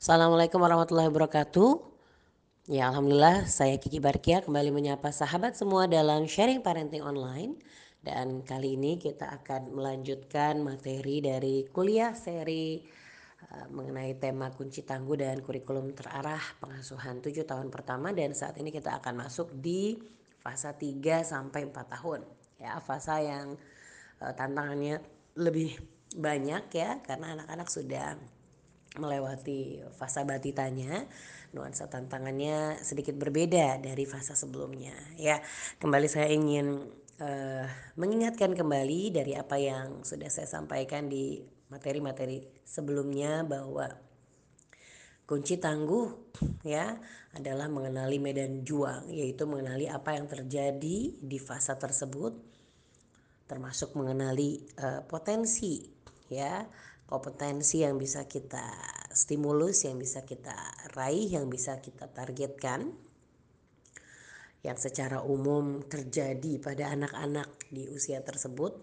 Assalamualaikum warahmatullahi wabarakatuh. Ya Alhamdulillah saya Kiki Barkia kembali menyapa sahabat semua dalam sharing parenting online. Dan kali ini kita akan melanjutkan materi dari kuliah seri uh, mengenai tema kunci tangguh dan kurikulum terarah pengasuhan 7 tahun pertama dan saat ini kita akan masuk di fase 3 sampai 4 tahun. Ya, fase yang uh, tantangannya lebih banyak ya karena anak-anak sudah melewati fase batitanya nuansa tantangannya sedikit berbeda dari fase sebelumnya ya. Kembali saya ingin uh, mengingatkan kembali dari apa yang sudah saya sampaikan di materi-materi sebelumnya bahwa kunci tangguh ya adalah mengenali medan juang yaitu mengenali apa yang terjadi di fase tersebut termasuk mengenali uh, potensi ya kompetensi yang bisa kita stimulus yang bisa kita raih yang bisa kita targetkan yang secara umum terjadi pada anak-anak di usia tersebut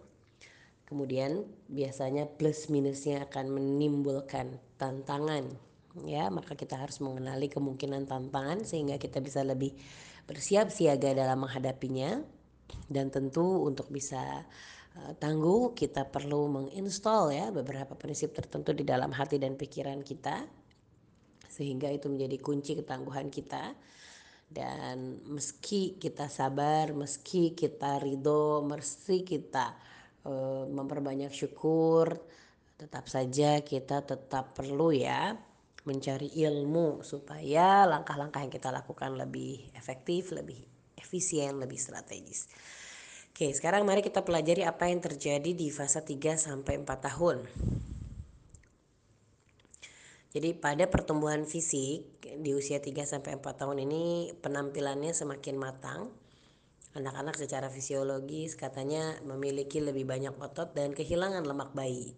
kemudian biasanya plus minusnya akan menimbulkan tantangan ya. Maka kita harus mengenali kemungkinan tantangan sehingga kita bisa lebih bersiap siaga dalam menghadapinya. Dan tentu untuk bisa tangguh kita perlu menginstall ya beberapa prinsip tertentu di dalam hati dan pikiran kita sehingga itu menjadi kunci ketangguhan kita. Dan meski kita sabar meski kita ridho meski kita e, memperbanyak syukur tetap saja kita tetap perlu ya mencari ilmu supaya langkah-langkah yang kita lakukan lebih efektif lebih efisien lebih strategis Oke, sekarang mari kita pelajari apa yang terjadi di fase 3 sampai 4 tahun. Jadi pada pertumbuhan fisik di usia 3 sampai 4 tahun ini penampilannya semakin matang. Anak-anak secara fisiologis katanya memiliki lebih banyak otot dan kehilangan lemak bayi.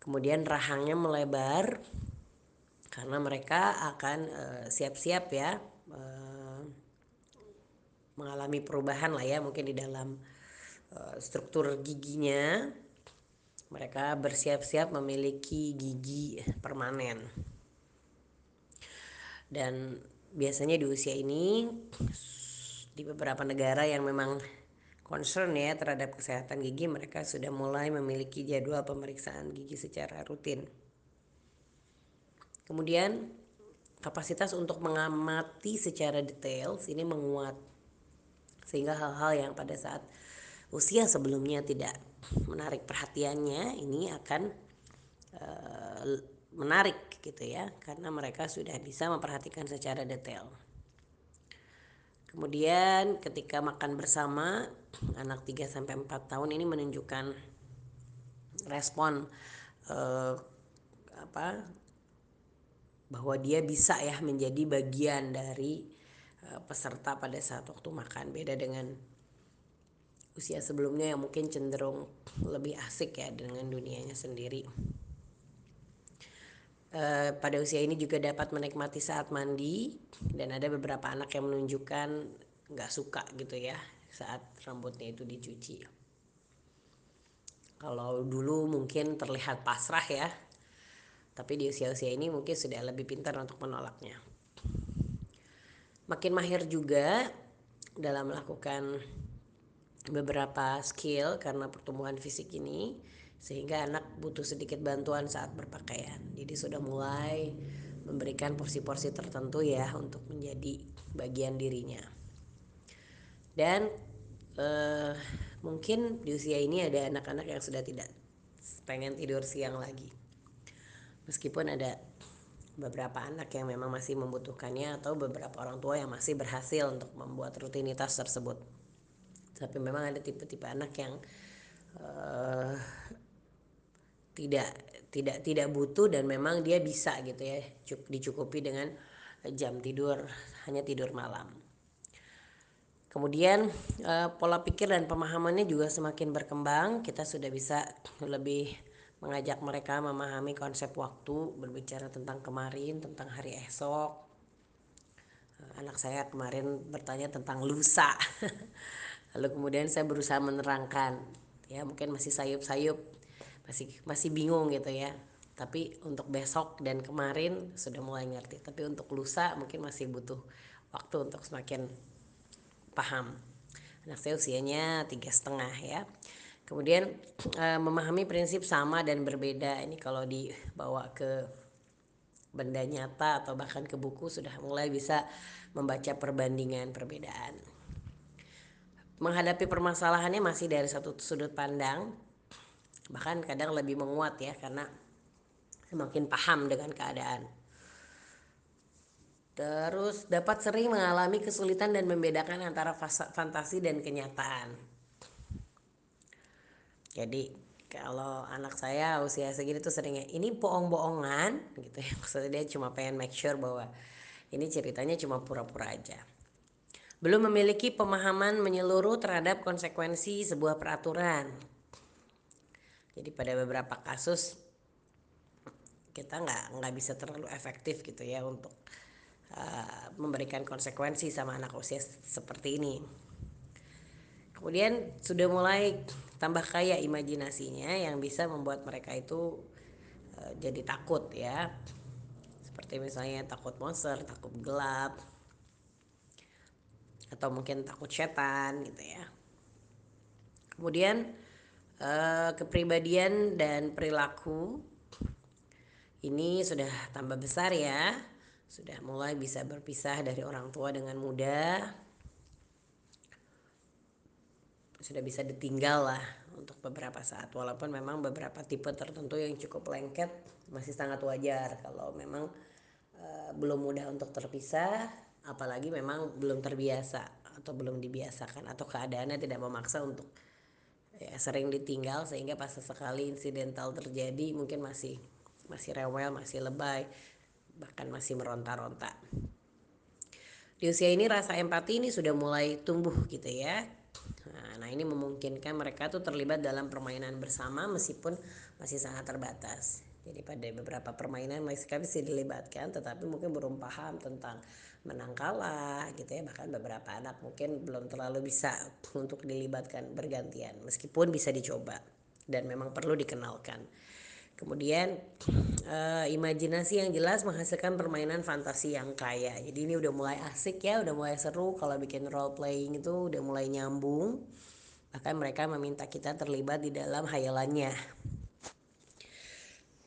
Kemudian rahangnya melebar karena mereka akan eh, siap-siap uh, ya uh, mengalami perubahan lah ya mungkin di dalam uh, struktur giginya. Mereka bersiap-siap memiliki gigi permanen. Dan biasanya di usia ini di beberapa negara yang memang concern ya terhadap kesehatan gigi mereka sudah mulai memiliki jadwal pemeriksaan gigi secara rutin. Kemudian kapasitas untuk mengamati secara detail ini menguat sehingga hal-hal yang pada saat usia sebelumnya tidak menarik perhatiannya ini akan uh, menarik gitu ya karena mereka sudah bisa memperhatikan secara detail. Kemudian ketika makan bersama anak 3 sampai 4 tahun ini menunjukkan respon uh, apa bahwa dia bisa ya menjadi bagian dari peserta pada saat waktu makan. Beda dengan usia sebelumnya yang mungkin cenderung lebih asik ya dengan dunianya sendiri. E, pada usia ini juga dapat menikmati saat mandi dan ada beberapa anak yang menunjukkan nggak suka gitu ya saat rambutnya itu dicuci. Kalau dulu mungkin terlihat pasrah ya tapi di usia-usia ini mungkin sudah lebih pintar untuk menolaknya makin mahir juga dalam melakukan beberapa skill karena pertumbuhan fisik ini sehingga anak butuh sedikit bantuan saat berpakaian. Jadi sudah mulai memberikan porsi-porsi tertentu ya untuk menjadi bagian dirinya. Dan eh, mungkin di usia ini ada anak-anak yang sudah tidak pengen tidur siang lagi. Meskipun ada beberapa anak yang memang masih membutuhkannya atau beberapa orang tua yang masih berhasil untuk membuat rutinitas tersebut. Tapi memang ada tipe-tipe anak yang uh, tidak tidak tidak butuh dan memang dia bisa gitu ya dicukupi dengan jam tidur hanya tidur malam. Kemudian uh, pola pikir dan pemahamannya juga semakin berkembang. Kita sudah bisa lebih mengajak mereka memahami konsep waktu, berbicara tentang kemarin, tentang hari esok. Eh, anak saya kemarin bertanya tentang lusa. Lalu kemudian saya berusaha menerangkan, ya mungkin masih sayup-sayup, masih masih bingung gitu ya. tapi untuk besok dan kemarin sudah mulai ngerti tapi untuk lusa mungkin masih butuh waktu untuk semakin paham anak saya usianya tiga setengah ya kemudian e, memahami prinsip sama dan berbeda. Ini kalau dibawa ke benda nyata atau bahkan ke buku sudah mulai bisa membaca perbandingan perbedaan. Menghadapi permasalahannya masih dari satu sudut pandang. Bahkan kadang lebih menguat ya karena semakin paham dengan keadaan. Terus dapat sering mengalami kesulitan dan membedakan antara fantasi dan kenyataan jadi kalau anak saya usia segini tuh seringnya ini bohong-bohongan gitu ya maksudnya dia cuma pengen make sure bahwa ini ceritanya cuma pura-pura aja belum memiliki pemahaman menyeluruh terhadap konsekuensi sebuah peraturan. Jadi pada beberapa kasus kita nggak nggak bisa terlalu efektif gitu ya untuk uh, memberikan konsekuensi sama anak usia seperti ini. Kemudian sudah mulai tambah kaya imajinasinya yang bisa membuat mereka itu uh, jadi takut ya. Seperti misalnya takut monster, takut gelap, atau mungkin takut setan gitu ya. Kemudian eh, kepribadian dan perilaku ini sudah tambah besar ya. Sudah mulai bisa berpisah dari orang tua dengan mudah sudah bisa ditinggal lah untuk beberapa saat. Walaupun memang beberapa tipe tertentu yang cukup lengket masih sangat wajar kalau memang e, belum mudah untuk terpisah apalagi memang belum terbiasa atau belum dibiasakan atau keadaannya tidak memaksa untuk ya, sering ditinggal sehingga pas sekali insidental terjadi mungkin masih masih rewel masih lebay bahkan masih meronta-ronta. Di usia ini rasa empati ini sudah mulai tumbuh gitu ya nah ini memungkinkan mereka tuh terlibat dalam permainan bersama meskipun masih sangat terbatas. Jadi pada beberapa permainan mereka bisa dilibatkan tetapi mungkin belum paham tentang menang kalah gitu ya. Bahkan beberapa anak mungkin belum terlalu bisa untuk dilibatkan bergantian meskipun bisa dicoba dan memang perlu dikenalkan kemudian uh, imajinasi yang jelas menghasilkan permainan fantasi yang kaya jadi ini udah mulai asik ya udah mulai seru kalau bikin role playing itu udah mulai nyambung bahkan mereka meminta kita terlibat di dalam hayalannya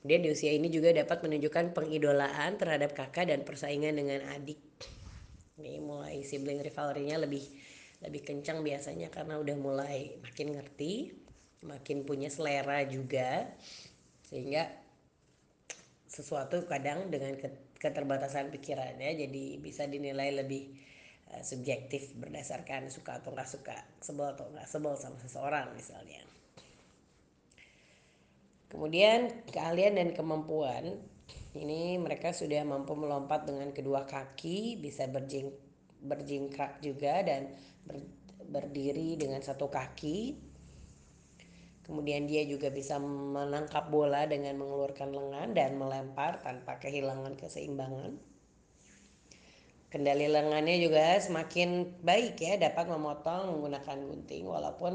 dia di usia ini juga dapat menunjukkan pengidolaan terhadap kakak dan persaingan dengan adik. Ini mulai sibling rivalry-nya lebih lebih kencang biasanya karena udah mulai makin ngerti, makin punya selera juga. Sehingga sesuatu kadang dengan keterbatasan pikirannya jadi bisa dinilai lebih uh, subjektif berdasarkan suka atau nggak suka, sebel atau nggak sebel sama seseorang misalnya. Kemudian keahlian dan kemampuan ini mereka sudah mampu melompat dengan kedua kaki, bisa berjing, berjingkrak juga dan ber, berdiri dengan satu kaki. Kemudian dia juga bisa menangkap bola dengan mengeluarkan lengan dan melempar tanpa kehilangan keseimbangan. Kendali lengannya juga semakin baik ya, dapat memotong menggunakan gunting. Walaupun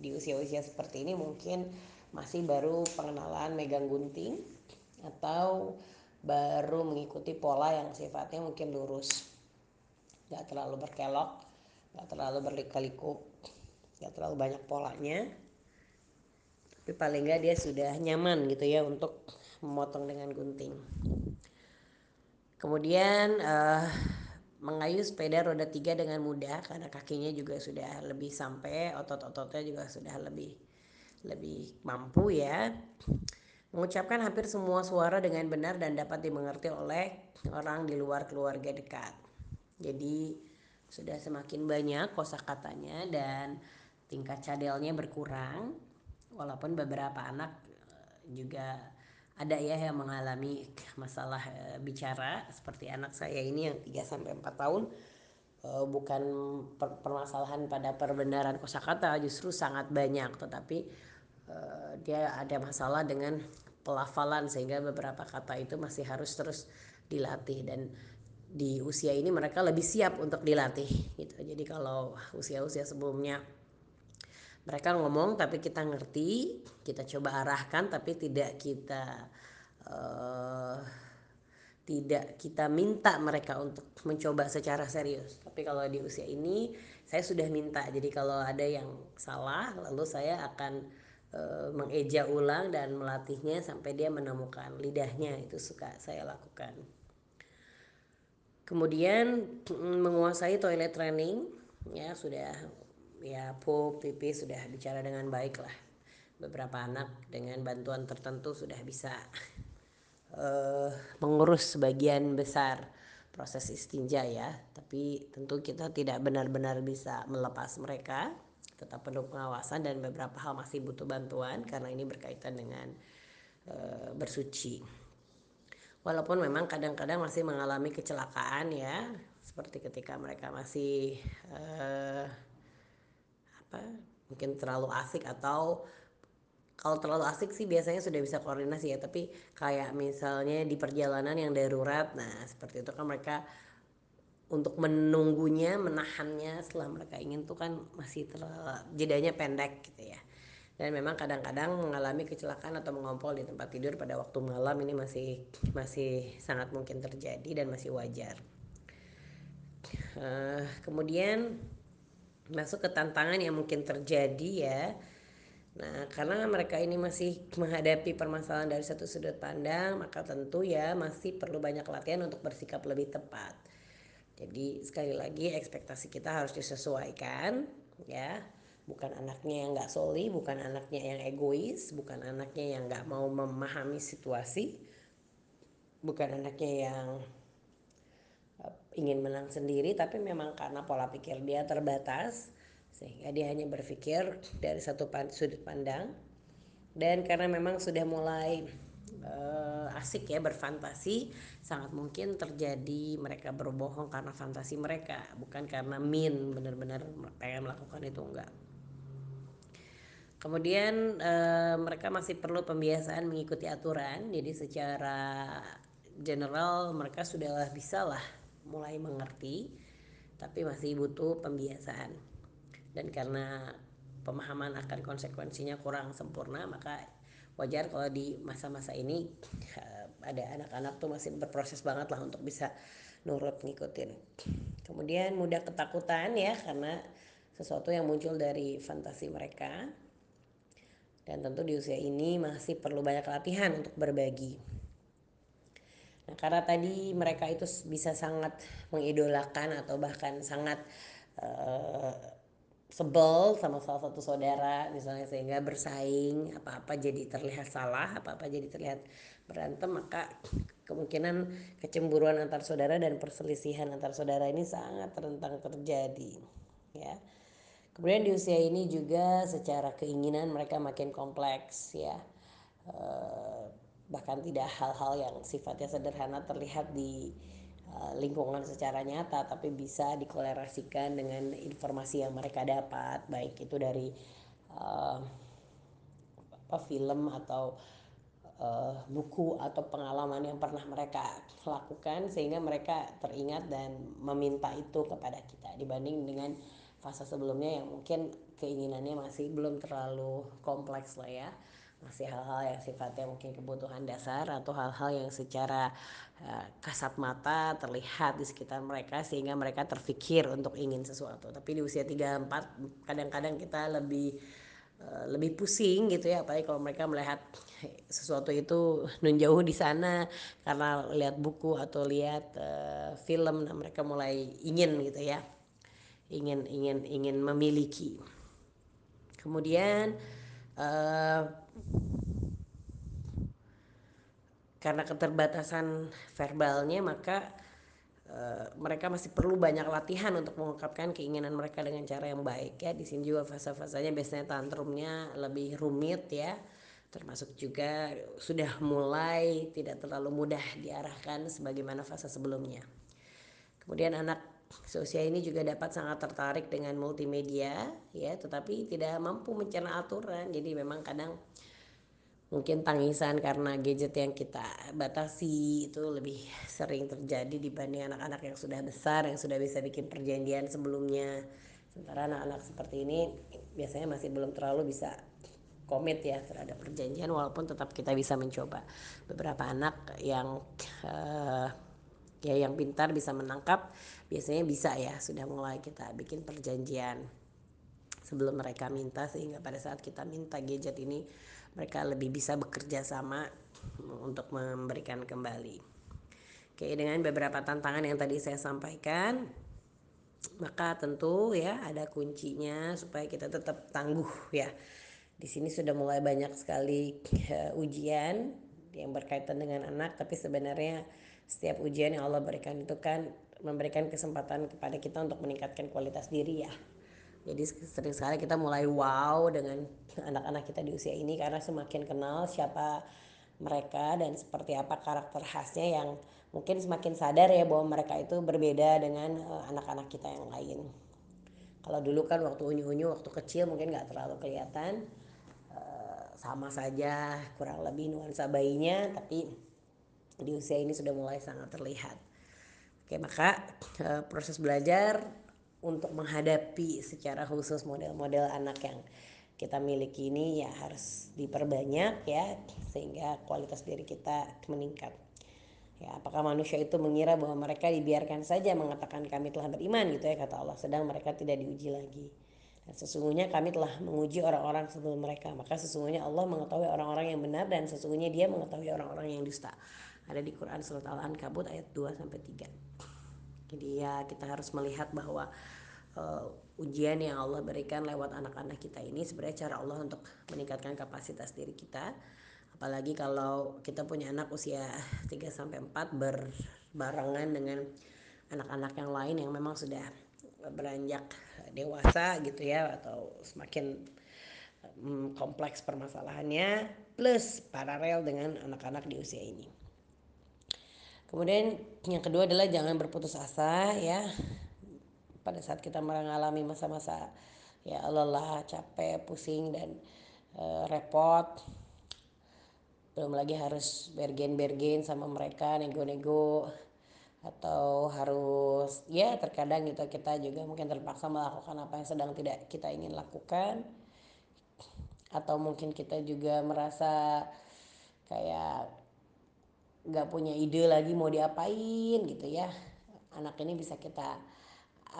di usia-usia seperti ini mungkin masih baru pengenalan megang gunting atau baru mengikuti pola yang sifatnya mungkin lurus. Nggak terlalu berkelok nggak terlalu berliku-liku nggak terlalu banyak polanya tapi paling nggak dia sudah nyaman gitu ya untuk memotong dengan gunting. Kemudian uh, mengayuh sepeda roda tiga dengan mudah karena kakinya juga sudah lebih sampai otot-ototnya juga sudah lebih lebih mampu ya. Mengucapkan hampir semua suara dengan benar dan dapat dimengerti oleh orang di luar keluarga dekat. Jadi sudah semakin banyak kosakatanya dan tingkat cadelnya berkurang walaupun beberapa anak eh, juga ada ya yang mengalami masalah eh, bicara. Seperti anak saya ini yang 3 sampai 4 tahun eh, bukan permasalahan pada perbenaran kosakata justru sangat banyak. Tetapi Eh, dia ada masalah dengan pelafalan sehingga beberapa kata itu masih harus terus dilatih. Dan di usia ini mereka lebih siap untuk dilatih gitu. Jadi kalau usia-usia sebelumnya mereka ngomong tapi kita ngerti, kita coba arahkan tapi tidak kita uh, tidak kita minta mereka untuk mencoba secara serius. Tapi kalau di usia ini saya sudah minta. Jadi kalau ada yang salah, lalu saya akan e, mengeja ulang dan melatihnya sampai dia menemukan lidahnya. Itu suka saya lakukan. Kemudian menguasai toilet training ya sudah ya pup pipi sudah bicara dengan baik lah. Beberapa anak dengan bantuan tertentu sudah bisa uh, mengurus sebagian besar proses istinja ya tapi tentu kita tidak benar-benar bisa melepas mereka tetap penuh pengawasan dan beberapa hal masih butuh bantuan karena ini berkaitan dengan uh, bersuci walaupun memang kadang-kadang masih mengalami kecelakaan ya seperti ketika mereka masih uh, apa mungkin terlalu asik atau kalau terlalu asik sih biasanya sudah bisa koordinasi ya tapi kayak misalnya di perjalanan yang darurat nah seperti itu kan mereka untuk menunggunya menahannya setelah mereka ingin tuh kan masih terlalu jedanya pendek gitu ya. Dan memang kadang-kadang mengalami kecelakaan atau mengompol di tempat tidur pada waktu malam ini masih masih sangat mungkin terjadi dan masih wajar. Uh, kemudian masuk ke tantangan yang mungkin terjadi ya Nah, karena mereka ini masih menghadapi permasalahan dari satu sudut pandang, maka tentu ya masih perlu banyak latihan untuk bersikap lebih tepat. Jadi sekali lagi ekspektasi kita harus disesuaikan, ya. Bukan anaknya yang nggak soli, bukan anaknya yang egois, bukan anaknya yang nggak mau memahami situasi, bukan anaknya yang ingin menang sendiri, tapi memang karena pola pikir dia terbatas sehingga dia hanya berpikir dari satu sudut pandang. Dan karena memang sudah mulai uh, asik ya berfantasi sangat mungkin terjadi mereka berbohong karena fantasi mereka bukan karena min benar-benar pengen melakukan itu enggak. Kemudian uh, mereka masih perlu pembiasaan mengikuti aturan jadi secara general mereka sudah bisa lah mulai mengerti tapi masih butuh pembiasaan. Dan karena pemahaman akan konsekuensinya kurang sempurna maka wajar kalau di masa-masa ini eh, ada anak-anak tuh masih berproses banget lah untuk bisa nurut ngikutin. Kemudian mudah ketakutan ya karena sesuatu yang muncul dari fantasi mereka. Dan tentu di usia ini masih perlu banyak latihan untuk berbagi nah karena tadi mereka itu bisa sangat mengidolakan atau bahkan sangat uh, sebel sama salah satu saudara misalnya sehingga bersaing apa-apa jadi terlihat salah apa-apa jadi terlihat berantem maka kemungkinan kecemburuan antar saudara dan perselisihan antar saudara ini sangat rentan terjadi ya. Kemudian di usia ini juga secara keinginan mereka makin kompleks ya. E, bahkan tidak hal-hal yang sifatnya sederhana terlihat di Eh, lingkungan secara nyata tapi bisa dikolerasikan dengan informasi yang mereka dapat baik itu dari uh, apa film atau uh, buku atau pengalaman yang pernah mereka lakukan sehingga mereka teringat dan meminta itu kepada kita dibanding dengan fase sebelumnya yang mungkin keinginannya masih belum terlalu kompleks lah ya masih hal-hal yang sifatnya mungkin kebutuhan dasar atau hal-hal yang secara uh, kasat mata terlihat di sekitar mereka sehingga mereka terfikir untuk ingin sesuatu. Tapi di usia 34 kadang-kadang kita lebih uh, lebih pusing gitu ya apalagi kalau mereka melihat sesuatu itu nunjauh di sana karena lihat buku atau lihat uh, film nah mereka mulai ingin gitu ya. Ingin ingin ingin memiliki. Kemudian uh, karena keterbatasan verbalnya maka uh, mereka masih perlu banyak latihan untuk mengungkapkan keinginan mereka dengan cara yang baik ya. Di sini juga fase-fasenya biasanya tantrumnya lebih rumit ya. Termasuk juga sudah mulai tidak terlalu mudah diarahkan sebagaimana fase sebelumnya. Kemudian anak seusia ini juga dapat sangat tertarik dengan multimedia ya tetapi tidak mampu mencerna aturan. Jadi memang kadang mungkin tangisan karena gadget yang kita batasi itu lebih sering terjadi dibanding anak-anak yang sudah besar yang sudah bisa bikin perjanjian sebelumnya. Sementara anak-anak seperti ini biasanya masih belum terlalu bisa komit ya terhadap perjanjian walaupun tetap kita bisa mencoba. Beberapa anak yang uh, ya yang pintar bisa menangkap biasanya bisa ya sudah mulai kita bikin perjanjian sebelum mereka minta sehingga pada saat kita minta gadget ini mereka lebih bisa bekerja sama untuk memberikan kembali. Oke, dengan beberapa tantangan yang tadi saya sampaikan, maka tentu ya ada kuncinya supaya kita tetap tangguh ya. Di sini sudah mulai banyak sekali uh, ujian yang berkaitan dengan anak, tapi sebenarnya setiap ujian yang Allah berikan itu kan memberikan kesempatan kepada kita untuk meningkatkan kualitas diri ya. Jadi sering sekali kita mulai wow dengan anak-anak kita di usia ini karena semakin kenal siapa mereka dan seperti apa karakter khasnya yang mungkin semakin sadar ya bahwa mereka itu berbeda dengan eh, anak-anak kita yang lain. Kalau dulu kan waktu unyu-unyu waktu kecil mungkin nggak terlalu kelihatan uh, sama saja kurang lebih nuansa bayinya tapi di usia ini sudah mulai sangat terlihat. Oke maka uh, proses belajar untuk menghadapi secara khusus model-model anak yang kita miliki ini ya harus diperbanyak ya sehingga kualitas diri kita meningkat. Ya, apakah manusia itu mengira bahwa mereka dibiarkan saja mengatakan kami telah beriman gitu ya kata Allah sedang mereka tidak diuji lagi. Dan sesungguhnya kami telah menguji orang-orang sebelum mereka maka sesungguhnya Allah mengetahui orang-orang yang benar dan sesungguhnya dia mengetahui orang-orang yang dusta. Ada di Quran surat Al-Ankabut ayat 2 sampai 3. Jadi ya kita harus melihat bahwa uh, ujian yang Allah berikan lewat anak-anak kita ini sebenarnya cara Allah untuk meningkatkan kapasitas diri kita apalagi kalau kita punya anak usia 3 sampai 4 berbarengan dengan anak-anak yang lain yang memang sudah beranjak dewasa gitu ya atau semakin um, kompleks permasalahannya plus paralel dengan anak-anak di usia ini. Kemudian yang kedua adalah jangan berputus asa ya pada saat kita mengalami masa-masa ya lelah, capek, pusing dan e, repot. Belum lagi harus bergen-bergen sama mereka, nego-nego atau harus ya terkadang gitu kita juga mungkin terpaksa melakukan apa yang sedang tidak kita ingin lakukan atau mungkin kita juga merasa kayak nggak punya ide lagi mau diapain gitu ya. Anak ini bisa kita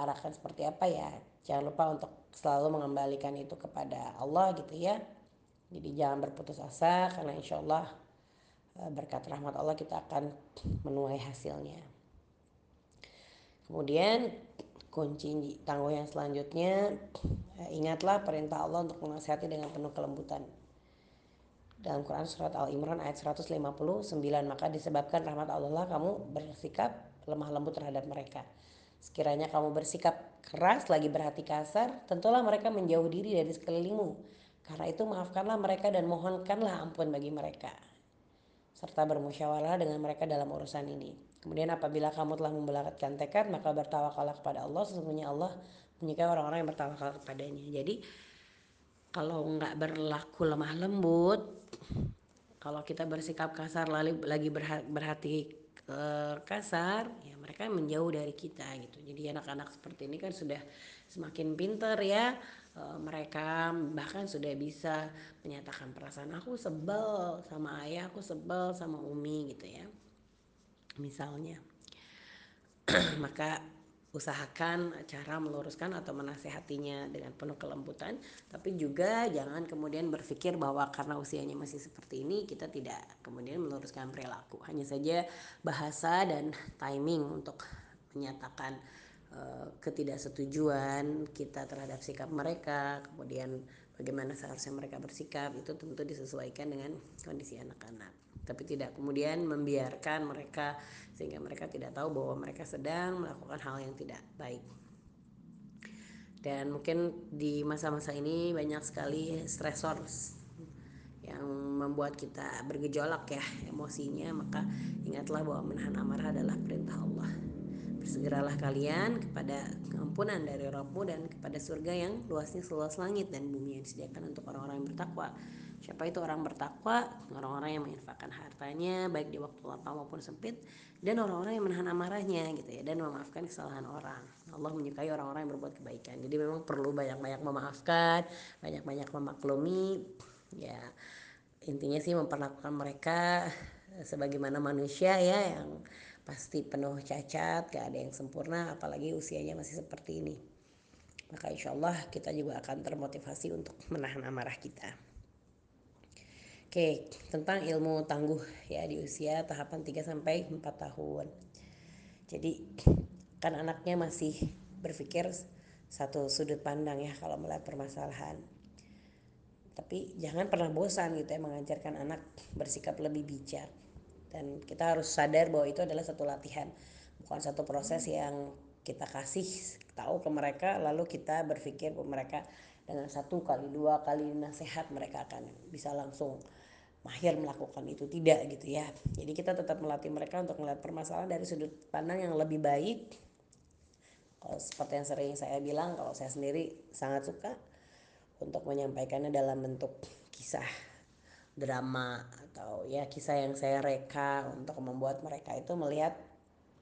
arahkan seperti apa ya. Jangan lupa untuk selalu mengembalikan itu kepada Allah gitu ya. Jadi jangan berputus asa karena insya Allah eh, berkat rahmat Allah kita akan menuai hasilnya. Kemudian kunci tangguh yang selanjutnya eh, ingatlah perintah Allah untuk menasihati dengan penuh kelembutan dalam Quran surat Al Imran ayat 159 maka disebabkan rahmat Allah kamu bersikap lemah lembut terhadap mereka Sekiranya kamu bersikap keras lagi berhati kasar, tentulah mereka menjauh diri dari sekelilingmu. Karena itu maafkanlah mereka dan mohonkanlah ampun bagi mereka. Serta bermusyawarah dengan mereka dalam urusan ini. Kemudian apabila kamu telah membelatkan tekad, maka bertawakallah kepada Allah. Sesungguhnya Allah menyukai orang-orang yang bertawakal kepadanya. Jadi kalau nggak berlaku lemah lembut, kalau kita bersikap kasar lagi berhati kasar ya mereka menjauh dari kita gitu. Jadi anak-anak seperti ini kan sudah semakin pinter ya. E, mereka bahkan sudah bisa menyatakan perasaan aku sebel sama ayah aku sebel sama umi gitu ya misalnya. Maka usahakan cara meluruskan atau menasehatinya dengan penuh kelembutan tapi juga jangan kemudian berpikir bahwa karena usianya masih seperti ini kita tidak kemudian meluruskan perilaku. Hanya saja bahasa dan timing untuk menyatakan uh, ketidaksetujuan kita terhadap sikap mereka kemudian bagaimana seharusnya mereka bersikap itu tentu disesuaikan dengan kondisi anak-anak tapi tidak kemudian membiarkan mereka sehingga mereka tidak tahu bahwa mereka sedang melakukan hal yang tidak baik. Dan mungkin di masa-masa ini banyak sekali stresor yang membuat kita bergejolak ya emosinya, maka ingatlah bahwa menahan amarah adalah perintah Allah. Bersegeralah kalian kepada ampunan dari Rabbmu dan kepada surga yang luasnya seluas langit dan bumi yang disediakan untuk orang-orang yang bertakwa Siapa itu orang bertakwa? Orang-orang yang menginfakkan hartanya baik di waktu lapang maupun sempit dan orang-orang yang menahan amarahnya gitu ya dan memaafkan kesalahan orang. Allah menyukai orang-orang yang berbuat kebaikan. Jadi memang perlu banyak-banyak memaafkan, banyak-banyak memaklumi ya intinya sih memperlakukan mereka sebagaimana manusia ya yang pasti penuh cacat gak ada yang sempurna apalagi usianya masih seperti ini maka insya Allah kita juga akan termotivasi untuk menahan amarah kita Oke, tentang ilmu tangguh ya di usia tahapan 3 sampai 4 tahun. Jadi kan anaknya masih berpikir satu sudut pandang ya kalau melihat permasalahan. Tapi jangan pernah bosan gitu ya mengajarkan anak bersikap lebih bijak. Dan kita harus sadar bahwa itu adalah satu latihan, bukan satu proses yang kita kasih tahu ke mereka lalu kita berpikir bahwa mereka dengan satu kali dua kali nasihat mereka akan bisa langsung mahir melakukan itu. Tidak gitu ya. Jadi kita tetap melatih mereka untuk melihat permasalahan dari sudut pandang yang lebih baik. Kalau seperti yang sering saya bilang kalau saya sendiri sangat suka untuk menyampaikannya dalam bentuk kisah drama atau ya kisah yang saya reka untuk membuat mereka itu melihat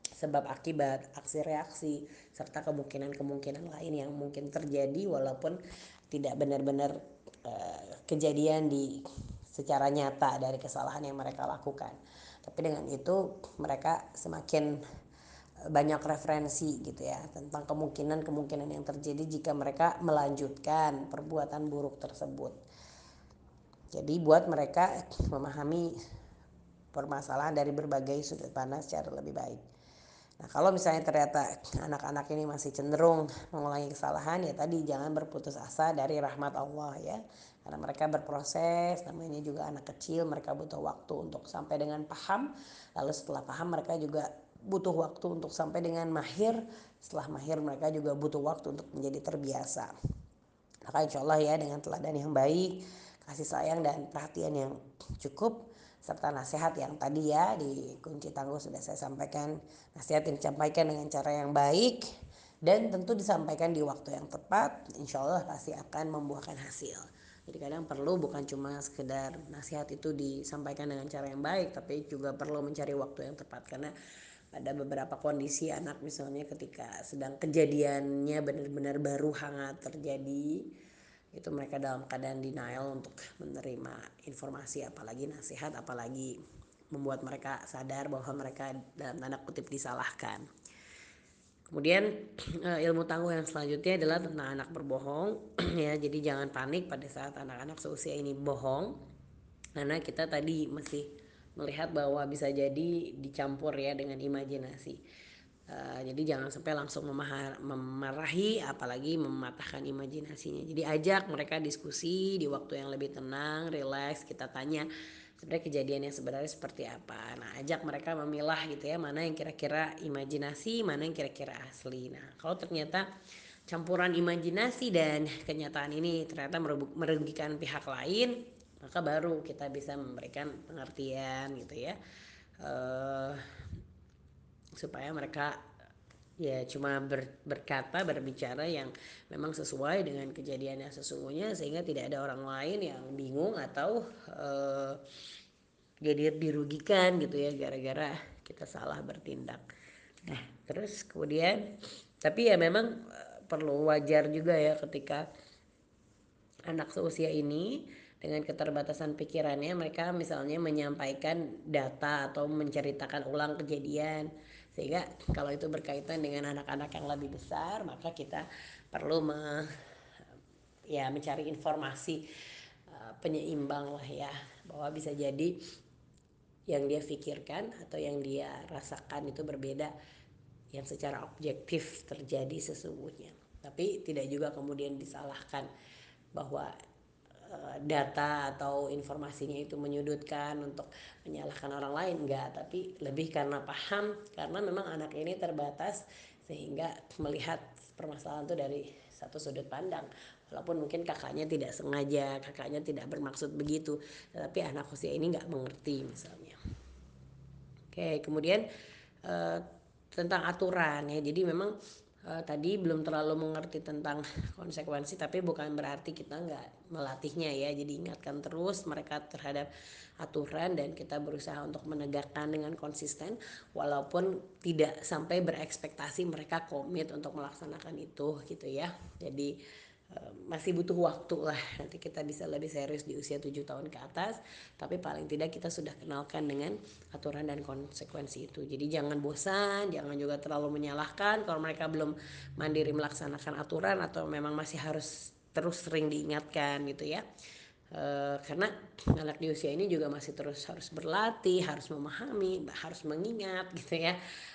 sebab akibat aksi reaksi serta kemungkinan-kemungkinan lain yang mungkin terjadi walaupun tidak benar-benar uh, kejadian di secara nyata dari kesalahan yang mereka lakukan. Tapi dengan itu mereka semakin banyak referensi gitu ya tentang kemungkinan-kemungkinan yang terjadi jika mereka melanjutkan perbuatan buruk tersebut. Jadi buat mereka memahami permasalahan dari berbagai sudut pandang secara lebih baik. Nah kalau misalnya ternyata anak-anak ini masih cenderung mengulangi kesalahan ya tadi jangan berputus asa dari rahmat Allah ya. Karena mereka berproses namanya juga anak kecil mereka butuh waktu untuk sampai dengan paham. Lalu setelah paham mereka juga butuh waktu untuk sampai dengan mahir. Setelah mahir mereka juga butuh waktu untuk menjadi terbiasa. Maka insya Allah ya dengan teladan yang baik kasih sayang dan perhatian yang cukup serta nasihat yang tadi ya di kunci tangguh sudah saya sampaikan. Nasihat yang disampaikan dengan cara yang baik dan tentu disampaikan di waktu yang tepat insya Allah pasti akan membuahkan hasil. Jadi kadang perlu bukan cuma sekedar nasihat itu disampaikan dengan cara yang baik, tapi juga perlu mencari waktu yang tepat. Karena ada beberapa kondisi anak misalnya ketika sedang kejadiannya benar-benar baru hangat terjadi itu mereka dalam keadaan denial untuk menerima informasi apalagi nasihat apalagi membuat mereka sadar bahwa mereka dalam tanda kutip disalahkan. Kemudian eh, ilmu tangguh yang selanjutnya adalah tentang anak berbohong ya. Jadi jangan panik pada saat anak-anak seusia ini bohong. Karena kita tadi masih melihat bahwa bisa jadi dicampur ya dengan imajinasi. Uh, jadi jangan sampai langsung memahar, memarahi apalagi mematahkan imajinasinya. Jadi ajak mereka diskusi di waktu yang lebih tenang, rileks, kita tanya sebenarnya kejadian yang sebenarnya seperti apa. Nah, ajak mereka memilah gitu ya, mana yang kira-kira imajinasi, mana yang kira-kira asli. Nah, kalau ternyata campuran imajinasi dan kenyataan ini ternyata merugikan pihak lain, maka baru kita bisa memberikan pengertian gitu ya. Uh, supaya mereka ya cuma ber, berkata berbicara yang memang sesuai dengan kejadian yang sesungguhnya sehingga tidak ada orang lain yang bingung atau uh, jadi dirugikan gitu ya gara-gara kita salah bertindak. Nah terus kemudian tapi ya memang uh, perlu wajar juga ya ketika anak seusia ini dengan keterbatasan pikirannya mereka misalnya menyampaikan data atau menceritakan ulang kejadian sehingga kalau itu berkaitan dengan anak-anak yang lebih besar maka kita perlu me, ya mencari informasi uh, penyeimbang lah ya. Bahwa bisa jadi yang dia pikirkan atau yang dia rasakan itu berbeda yang secara objektif terjadi sesungguhnya. Tapi tidak juga kemudian disalahkan bahwa Eh, data atau informasinya itu menyudutkan untuk menyalahkan orang lain enggak. Tapi lebih karena paham karena memang anak ini terbatas sehingga melihat permasalahan itu dari satu sudut pandang. Walaupun mungkin kakaknya tidak sengaja kakaknya tidak bermaksud begitu tapi anak usia ini nggak mengerti misalnya. Oke kemudian eh, tentang aturan ya. Jadi memang uh, tadi belum terlalu mengerti tentang konsekuensi tapi bukan berarti kita nggak melatihnya ya. Jadi ingatkan terus mereka terhadap aturan dan kita berusaha untuk menegakkan dengan konsisten walaupun tidak sampai berekspektasi mereka komit untuk melaksanakan itu gitu ya. Jadi masih butuh waktu lah. Nanti kita bisa lebih serius di usia 7 tahun ke atas. Tapi paling tidak kita sudah kenalkan dengan aturan dan konsekuensi itu. Jadi jangan bosan jangan juga terlalu menyalahkan. Kalau mereka belum mandiri melaksanakan aturan atau memang masih harus terus sering diingatkan gitu ya e, karena anak di usia ini juga masih terus harus berlatih harus memahami harus mengingat gitu ya.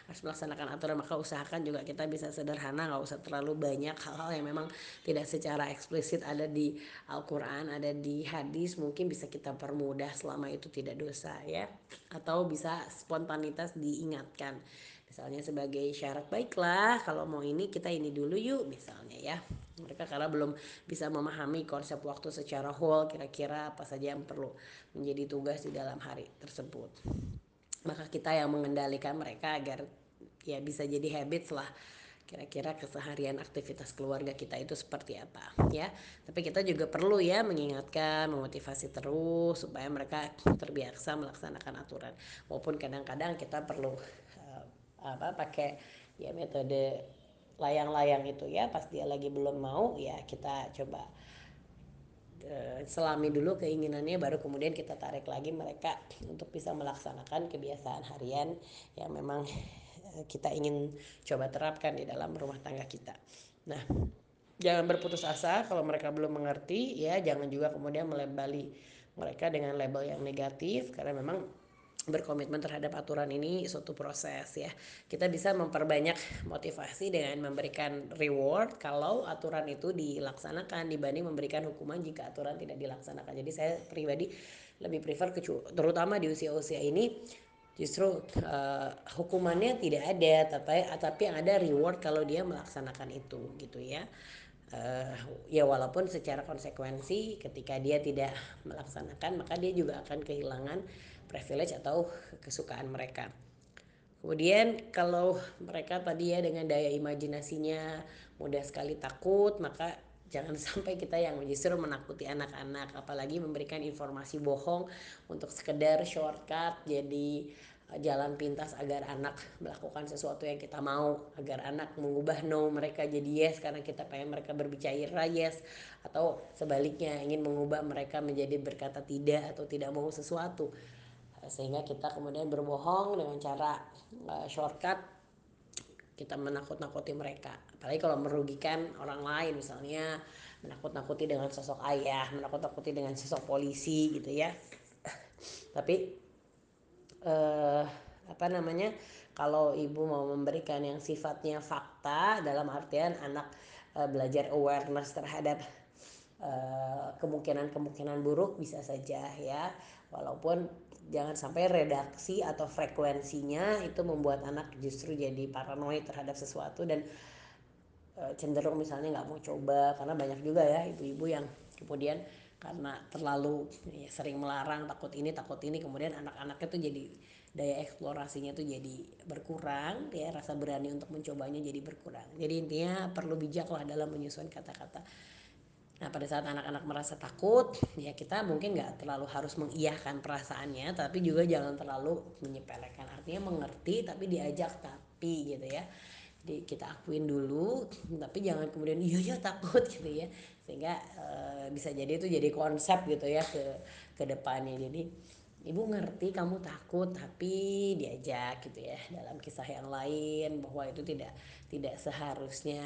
Harus melaksanakan aturan maka usahakan juga kita bisa sederhana nggak usah terlalu banyak hal-hal yang memang tidak secara eksplisit ada di Al-Quran ada di hadis. Mungkin bisa kita permudah selama itu tidak dosa ya. Atau bisa spontanitas diingatkan. Misalnya sebagai syarat baiklah kalau mau ini kita ini dulu yuk misalnya ya mereka karena belum bisa memahami konsep waktu secara whole kira-kira apa saja yang perlu menjadi tugas di dalam hari tersebut. Maka kita yang mengendalikan mereka agar ya bisa jadi habits lah kira-kira keseharian aktivitas keluarga kita itu seperti apa ya. Tapi kita juga perlu ya mengingatkan memotivasi terus supaya mereka terbiasa melaksanakan aturan. Walaupun kadang-kadang kita perlu uh, apa pakai ya metode layang-layang itu ya pas dia lagi belum mau ya kita coba uh, selami dulu keinginannya baru kemudian kita tarik lagi mereka untuk bisa melaksanakan kebiasaan harian yang memang kita ingin coba terapkan di dalam rumah tangga kita. Nah, jangan berputus asa kalau mereka belum mengerti ya, jangan juga kemudian melebali mereka dengan label yang negatif karena memang berkomitmen terhadap aturan ini suatu proses ya. Kita bisa memperbanyak motivasi dengan memberikan reward kalau aturan itu dilaksanakan dibanding memberikan hukuman jika aturan tidak dilaksanakan. Jadi saya pribadi lebih prefer terutama di usia-usia ini justru uh, hukumannya tidak ada tapi tapi ada reward kalau dia melaksanakan itu gitu ya uh, ya walaupun secara konsekuensi ketika dia tidak melaksanakan maka dia juga akan kehilangan privilege atau kesukaan mereka. Kemudian kalau mereka tadi ya dengan daya imajinasinya mudah sekali takut maka jangan sampai kita yang justru menakuti anak-anak. Apalagi memberikan informasi bohong untuk sekedar shortcut jadi eh, jalan pintas agar anak melakukan sesuatu yang kita mau agar anak mengubah no mereka jadi yes karena kita pengen mereka berbicara yes atau sebaliknya ingin mengubah mereka menjadi berkata tidak atau tidak mau sesuatu sehingga kita kemudian berbohong dengan cara uh, shortcut kita menakut-nakuti mereka. Apalagi kalau merugikan orang lain misalnya menakut-nakuti dengan sosok ayah menakut-nakuti dengan sosok polisi gitu ya. Tapi eh, apa namanya kalau ibu mau memberikan yang sifatnya fakta dalam artian anak eh, belajar awareness terhadap kemungkinan-kemungkinan buruk bisa saja ya. Walaupun jangan sampai redaksi atau frekuensinya itu membuat anak justru jadi paranoid terhadap sesuatu dan e, cenderung misalnya nggak mau coba karena banyak juga ya ibu-ibu yang kemudian karena terlalu ya, sering melarang takut ini takut ini kemudian anak-anaknya tuh jadi daya eksplorasinya tuh jadi berkurang ya rasa berani untuk mencobanya jadi berkurang. Jadi intinya perlu bijak lah dalam menyusun kata-kata Nah pada saat anak-anak merasa takut ya kita mungkin nggak terlalu harus mengiyahkan perasaannya tapi juga jangan terlalu menyepelekan. Artinya mengerti tapi diajak tapi gitu ya. Di, kita akuin dulu tapi jangan kemudian iya ya takut gitu ya. Sehingga e, bisa jadi itu jadi konsep gitu ya ke ke depannya. Jadi ibu ngerti kamu takut tapi diajak gitu ya. Dalam kisah yang lain bahwa itu tidak tidak seharusnya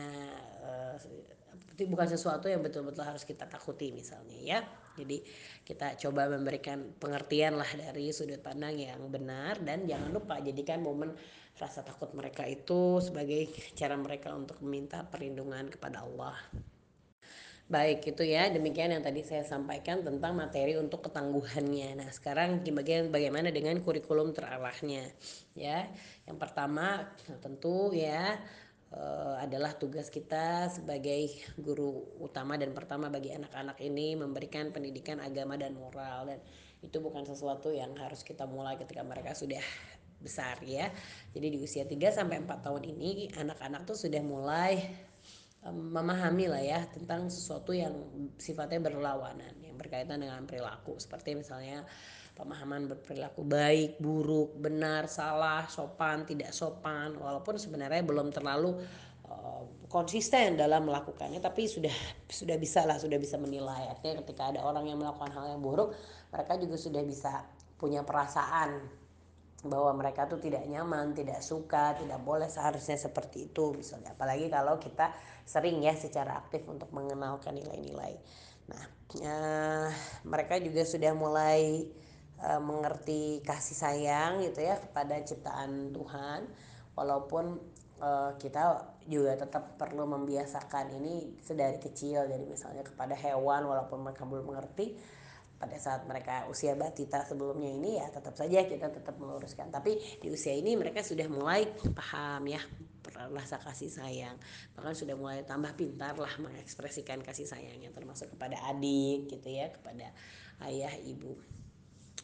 bukan sesuatu yang betul-betul harus kita takuti misalnya ya jadi kita coba memberikan pengertian lah dari sudut pandang yang benar dan jangan lupa jadikan momen rasa takut mereka itu sebagai cara mereka untuk meminta perlindungan kepada Allah Baik, itu ya. Demikian yang tadi saya sampaikan tentang materi untuk ketangguhannya. Nah, sekarang bagian bagaimana dengan kurikulum terarahnya. Ya. Yang pertama tentu ya uh, adalah tugas kita sebagai guru utama dan pertama bagi anak-anak ini memberikan pendidikan agama dan moral dan itu bukan sesuatu yang harus kita mulai ketika mereka sudah besar ya. Jadi di usia 3 sampai 4 tahun ini anak-anak tuh sudah mulai memahami lah ya tentang sesuatu yang sifatnya berlawanan yang berkaitan dengan perilaku seperti misalnya pemahaman berperilaku baik, buruk, benar, salah, sopan, tidak sopan walaupun sebenarnya belum terlalu uh, konsisten dalam melakukannya tapi sudah sudah bisa lah sudah bisa menilai artinya ketika ada orang yang melakukan hal yang buruk mereka juga sudah bisa punya perasaan bahwa mereka tuh tidak nyaman, tidak suka, tidak boleh seharusnya seperti itu misalnya. Apalagi kalau kita sering ya secara aktif untuk mengenalkan nilai-nilai. Nah, eh, mereka juga sudah mulai mengerti kasih sayang gitu ya kepada ciptaan Tuhan, walaupun eh, kita juga tetap perlu membiasakan ini sedari kecil, jadi misalnya kepada hewan walaupun mereka belum mengerti pada saat mereka usia batita sebelumnya ini ya tetap saja kita tetap meluruskan. Tapi di usia ini mereka sudah mulai paham ya rasa kasih sayang. Bahkan sudah mulai tambah pintar lah mengekspresikan kasih sayangnya termasuk kepada adik gitu ya kepada ayah ibu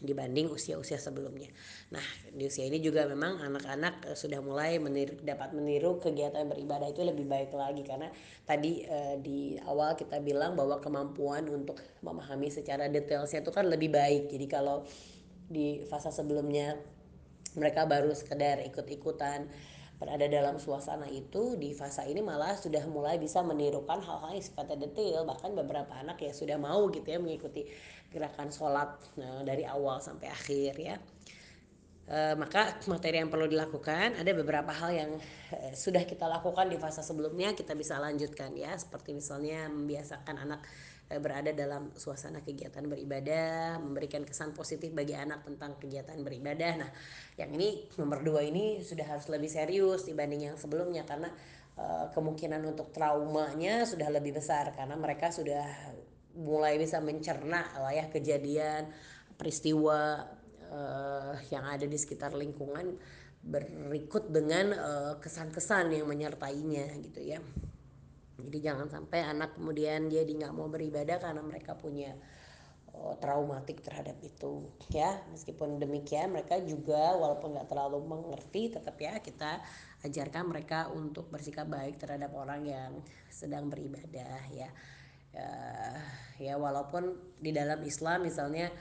dibanding usia-usia sebelumnya. Nah, di usia ini juga memang anak-anak eh, sudah mulai meniru, dapat meniru kegiatan beribadah itu lebih baik lagi karena tadi eh, di awal kita bilang bahwa kemampuan untuk memahami secara detailnya itu kan lebih baik. Jadi kalau di fase sebelumnya mereka baru sekedar ikut-ikutan berada dalam suasana itu di fase ini malah sudah mulai bisa menirukan hal-hal yang sifatnya detail bahkan beberapa anak ya sudah mau gitu ya mengikuti gerakan sholat nah, dari awal sampai akhir ya. E, maka materi yang perlu dilakukan ada beberapa hal yang e, sudah kita lakukan di fase sebelumnya kita bisa lanjutkan ya. Seperti misalnya membiasakan anak e, berada dalam suasana kegiatan beribadah memberikan kesan positif bagi anak tentang kegiatan beribadah. Nah yang ini nomor dua ini sudah harus lebih serius dibanding yang sebelumnya karena kemungkinan untuk traumanya sudah lebih besar karena mereka sudah mulai bisa mencerna lah ya kejadian peristiwa uh, yang ada di sekitar lingkungan berikut dengan kesan-kesan uh, yang menyertainya gitu ya. Jadi jangan sampai anak kemudian dia nggak mau beribadah karena mereka punya oh, traumatik terhadap itu ya. Meskipun demikian mereka juga walaupun nggak terlalu mengerti tetap ya kita ajarkan mereka untuk bersikap baik terhadap orang yang sedang beribadah ya ya, ya walaupun di dalam Islam misalnya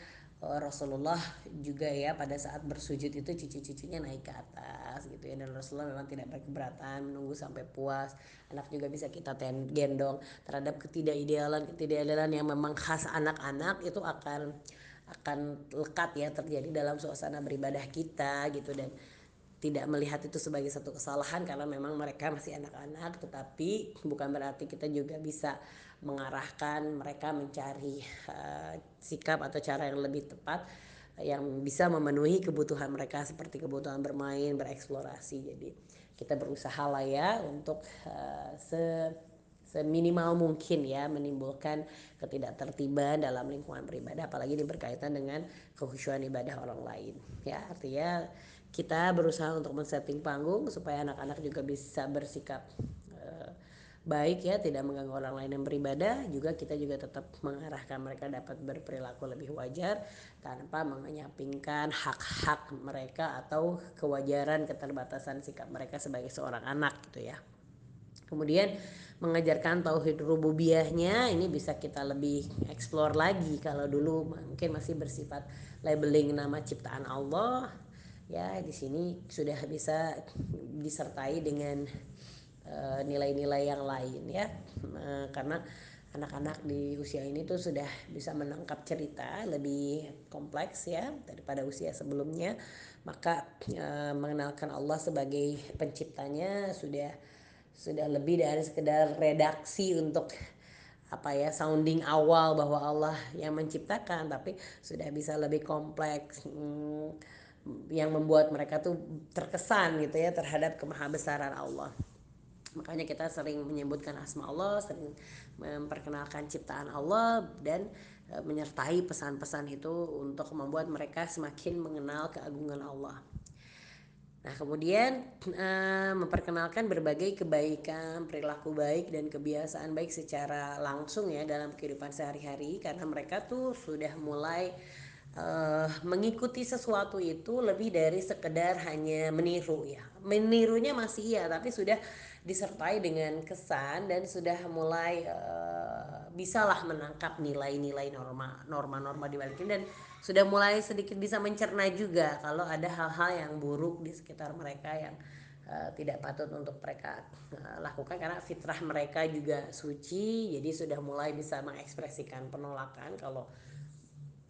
Eh, Rasulullah juga ya pada saat bersujud itu cucu-cucunya naik ke atas gitu ya. Dan Rasulullah memang tidak berkeberatan menunggu sampai puas. Anak juga bisa kita ten gendong terhadap ketidakidealan ketidakidealan yang memang khas anak-anak itu akan akan lekat ya terjadi dalam suasana beribadah kita gitu. Dan tidak melihat itu sebagai satu kesalahan karena memang mereka masih anak-anak tetapi bukan berarti kita juga bisa mengarahkan mereka mencari uh, sikap atau cara yang lebih tepat yang bisa memenuhi kebutuhan mereka seperti kebutuhan bermain, bereksplorasi. Jadi kita berusaha lah ya untuk uh, se seminimal mungkin ya menimbulkan ketidaktertiban dalam lingkungan beribadah apalagi ini berkaitan dengan kehusuan ibadah orang lain ya artinya kita berusaha untuk men-setting panggung supaya anak-anak juga bisa bersikap uh, baik ya tidak mengganggu orang lain yang beribadah juga kita juga tetap mengarahkan mereka dapat berperilaku lebih wajar tanpa menyampingkan hak-hak mereka atau kewajaran keterbatasan sikap mereka sebagai seorang anak gitu ya. Kemudian mengajarkan tauhid rububiyahnya ini bisa kita lebih explore lagi kalau dulu mungkin masih bersifat labeling nama ciptaan Allah. Ya di sini sudah bisa disertai dengan nilai-nilai uh, yang lain ya. Uh, karena anak-anak di usia ini tuh sudah bisa menangkap cerita lebih kompleks ya daripada usia sebelumnya. Maka uh, mengenalkan Allah sebagai penciptanya sudah sudah lebih dari sekedar redaksi untuk apa ya sounding awal bahwa Allah yang menciptakan tapi sudah bisa lebih kompleks. Hmm, yang membuat mereka tuh terkesan gitu ya terhadap kemahabesaran Allah. Makanya kita sering menyebutkan asma Allah, sering memperkenalkan ciptaan Allah dan e, menyertai pesan-pesan itu untuk membuat mereka semakin mengenal keagungan Allah. Nah, kemudian uh, memperkenalkan berbagai kebaikan, perilaku baik dan kebiasaan baik secara langsung ya dalam kehidupan sehari-hari karena mereka tuh sudah mulai uh, mengikuti sesuatu itu lebih dari sekedar hanya meniru ya. Menirunya masih iya, tapi sudah disertai dengan kesan dan sudah mulai uh, bisalah menangkap nilai-nilai norma norma-norma di balik dan sudah mulai sedikit bisa mencerna juga kalau ada hal-hal yang buruk di sekitar mereka yang uh, tidak patut untuk mereka uh, lakukan karena fitrah mereka juga suci. Jadi sudah mulai bisa mengekspresikan penolakan kalau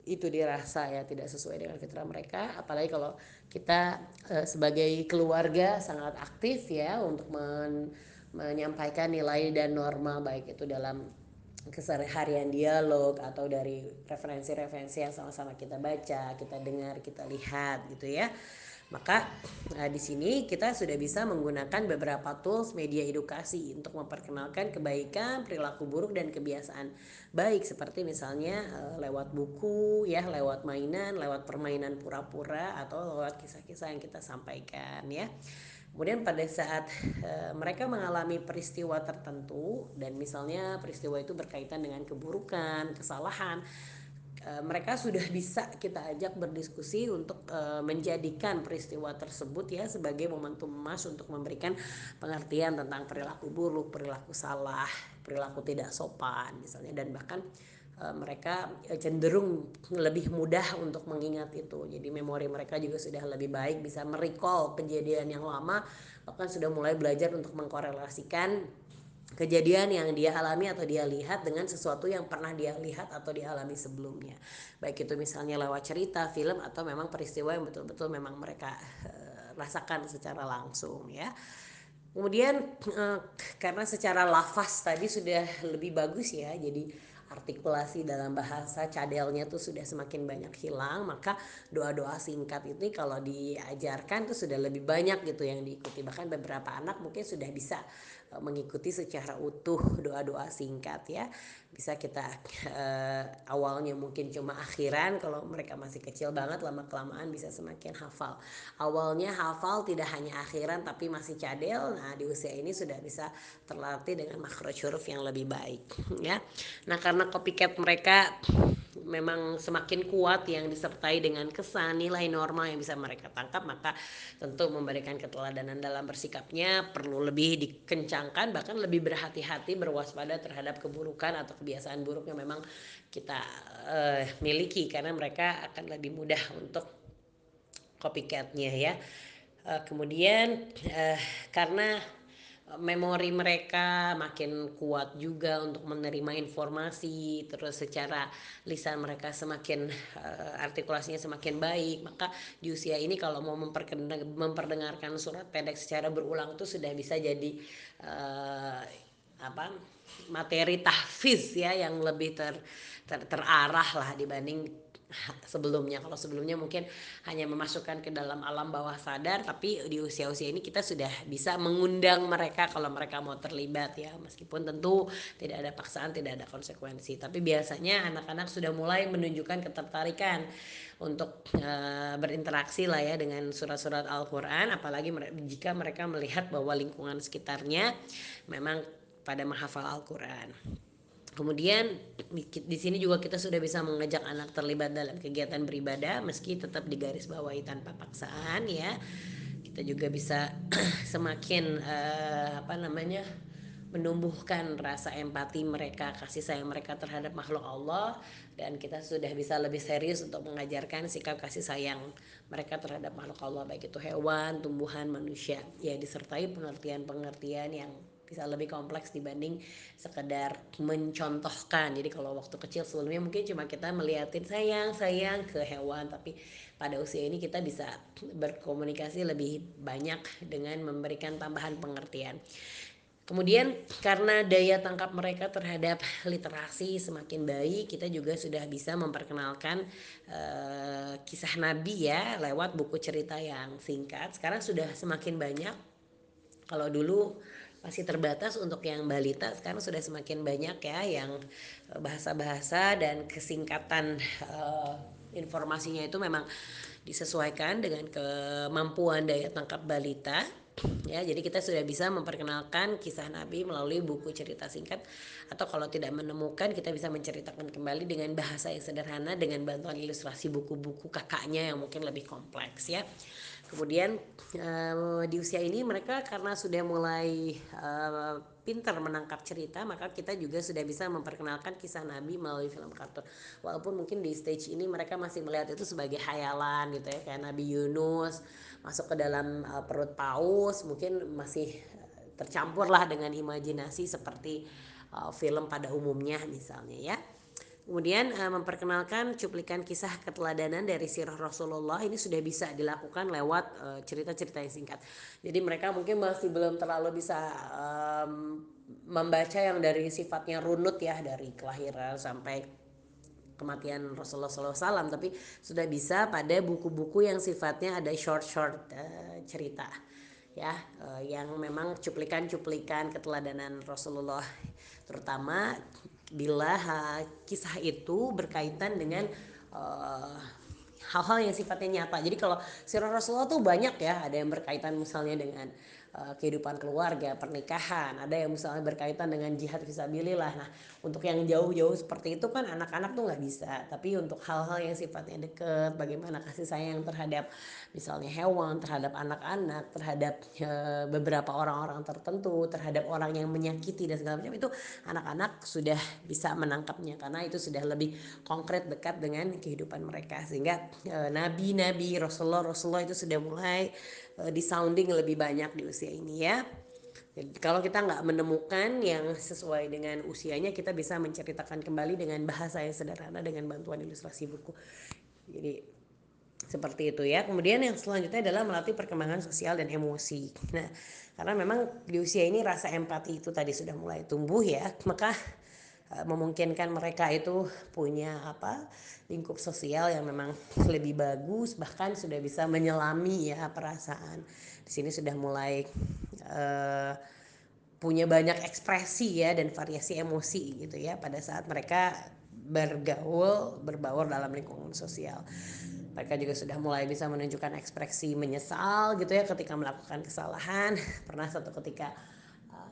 itu dirasa ya tidak sesuai dengan fitrah mereka apalagi kalau kita uh, sebagai keluarga sangat aktif ya untuk men, menyampaikan nilai dan norma baik itu dalam keseharian dialog atau dari referensi-referensi yang sama-sama kita baca, kita dengar, kita lihat gitu ya. Maka nah, di sini kita sudah bisa menggunakan beberapa tools media edukasi untuk memperkenalkan kebaikan, perilaku buruk dan kebiasaan baik seperti misalnya uh, lewat buku ya, lewat mainan, lewat permainan pura-pura atau lewat kisah-kisah yang kita sampaikan ya. Kemudian pada saat e, mereka mengalami peristiwa tertentu dan misalnya peristiwa itu berkaitan dengan keburukan, kesalahan, Eh, mereka sudah bisa kita ajak berdiskusi untuk uh, menjadikan peristiwa tersebut ya sebagai momentum emas untuk memberikan pengertian tentang perilaku buruk, perilaku salah, perilaku tidak sopan misalnya dan bahkan uh, mereka cenderung lebih mudah untuk mengingat itu. Jadi memori mereka juga sudah lebih baik bisa merecall kejadian yang lama bahkan sudah mulai belajar untuk mengkorelasikan kejadian yang dia alami atau dia lihat dengan sesuatu yang pernah dia lihat atau dialami sebelumnya. Baik itu misalnya lewat cerita, film atau memang peristiwa yang betul-betul memang mereka uh, rasakan secara langsung ya. Kemudian uh, karena secara lafaz tadi sudah lebih bagus ya, jadi artikulasi dalam bahasa cadelnya tuh sudah semakin banyak hilang maka doa-doa singkat ini kalau diajarkan tuh sudah lebih banyak gitu yang diikuti bahkan beberapa anak mungkin sudah bisa mengikuti secara utuh doa-doa singkat ya. Bisa kita uh, awalnya mungkin cuma akhiran kalau mereka masih kecil banget lama kelamaan bisa semakin hafal. Awalnya hafal tidak hanya akhiran tapi masih cadel. Nah di usia ini sudah bisa terlatih dengan makro huruf yang lebih baik ya. Nah karena copycat mereka memang semakin kuat yang disertai dengan kesan nilai norma yang bisa mereka tangkap maka tentu memberikan keteladanan dalam bersikapnya perlu lebih dikencangkan bahkan lebih berhati-hati berwaspada terhadap keburukan atau kebiasaan buruk yang memang kita uh, miliki. Karena mereka akan lebih mudah untuk copycatnya ya. Uh, kemudian uh, karena memori mereka makin kuat juga untuk menerima informasi terus secara lisan mereka semakin uh, artikulasinya semakin baik. Maka di usia ini kalau mau memperdengarkan surat pendek secara berulang tuh sudah bisa jadi uh, apa materi tahfiz ya yang lebih ter, ter terarah lah dibanding sebelumnya. Kalau sebelumnya mungkin hanya memasukkan ke dalam alam bawah sadar tapi di usia-usia ini kita sudah bisa mengundang mereka kalau mereka mau terlibat ya. Meskipun tentu tidak ada paksaan tidak ada konsekuensi. Tapi biasanya anak-anak sudah mulai menunjukkan ketertarikan untuk uh, berinteraksi lah ya dengan surat-surat Al-Qur'an. Apalagi jika mereka melihat bahwa lingkungan sekitarnya memang pada menghafal Al-Qur'an. Kemudian di sini juga kita sudah bisa mengajak anak terlibat dalam kegiatan beribadah meski tetap digaris bawahi tanpa paksaan ya. Kita juga bisa semakin uh, apa namanya menumbuhkan rasa empati mereka, kasih sayang mereka terhadap makhluk Allah dan kita sudah bisa lebih serius untuk mengajarkan sikap kasih sayang mereka terhadap makhluk Allah baik itu hewan, tumbuhan, manusia ya disertai pengertian-pengertian yang bisa lebih kompleks dibanding sekedar mencontohkan jadi kalau waktu kecil sebelumnya mungkin cuma kita melihatin sayang sayang ke hewan tapi pada usia ini kita bisa berkomunikasi lebih banyak dengan memberikan tambahan pengertian Kemudian karena daya tangkap mereka terhadap literasi semakin baik, kita juga sudah bisa memperkenalkan uh, kisah Nabi ya lewat buku cerita yang singkat. Sekarang sudah semakin banyak. Kalau dulu masih terbatas untuk yang balita. Sekarang sudah semakin banyak ya yang eh, bahasa-bahasa dan kesingkatan uh, informasinya itu memang disesuaikan dengan kemampuan daya tangkap balita. Ya jadi kita sudah bisa memperkenalkan kisah Nabi melalui buku cerita singkat atau kalau tidak menemukan kita bisa menceritakan kembali dengan bahasa yang sederhana dengan bantuan ilustrasi buku-buku kakaknya yang mungkin lebih kompleks ya kemudian uh, di usia ini mereka karena sudah mulai uh, pintar menangkap cerita maka kita juga sudah bisa memperkenalkan kisah Nabi melalui film kartun. Walaupun mungkin di stage ini mereka masih melihat itu sebagai hayalan gitu ya kayak Nabi Yunus masuk ke dalam uh, perut paus mungkin masih tercampur lah dengan imajinasi seperti uh, film pada umumnya misalnya ya Kemudian uh, memperkenalkan cuplikan kisah keteladanan dari sirah Rasulullah ini sudah bisa dilakukan lewat cerita-cerita uh, yang singkat. Jadi mereka mungkin masih belum terlalu bisa um, membaca yang dari sifatnya runut ya dari kelahiran sampai kematian Rasulullah SAW, tapi sudah bisa pada buku-buku yang sifatnya ada short-short uh, cerita ya uh, yang memang cuplikan-cuplikan keteladanan Rasulullah terutama bila ha, kisah itu berkaitan dengan uh, hal-hal yang sifatnya nyata. Jadi kalau sirah Rasulullah tuh banyak ya, ada yang berkaitan misalnya dengan uh, kehidupan keluarga, pernikahan, ada yang misalnya berkaitan dengan jihad visabilillah. Nah, untuk yang jauh-jauh seperti itu kan anak-anak tuh nggak bisa. Tapi untuk hal-hal yang sifatnya deket, bagaimana kasih sayang terhadap misalnya hewan, terhadap anak-anak, terhadap uh, beberapa orang-orang tertentu, terhadap orang yang menyakiti dan segala macam itu anak-anak sudah bisa menangkapnya karena itu sudah lebih konkret dekat dengan kehidupan mereka sehingga Eh, nabi-nabi Rasulullah Rasulullah itu sudah mulai uh, disounding lebih banyak di usia ini ya. Jadi, kalau kita nggak menemukan yang sesuai dengan usianya, kita bisa menceritakan kembali dengan bahasa yang sederhana dengan bantuan ilustrasi buku. Jadi seperti itu ya. Kemudian yang selanjutnya adalah melatih perkembangan sosial dan emosi. Nah, karena memang di usia ini rasa empati itu tadi sudah mulai tumbuh ya, maka memungkinkan mereka itu punya apa? lingkup sosial yang memang lebih bagus bahkan sudah bisa menyelami ya perasaan di sini sudah mulai uh, punya banyak ekspresi ya dan variasi emosi gitu ya pada saat mereka bergaul berbaur dalam lingkungan sosial mereka juga sudah mulai bisa menunjukkan ekspresi menyesal gitu ya ketika melakukan kesalahan pernah satu ketika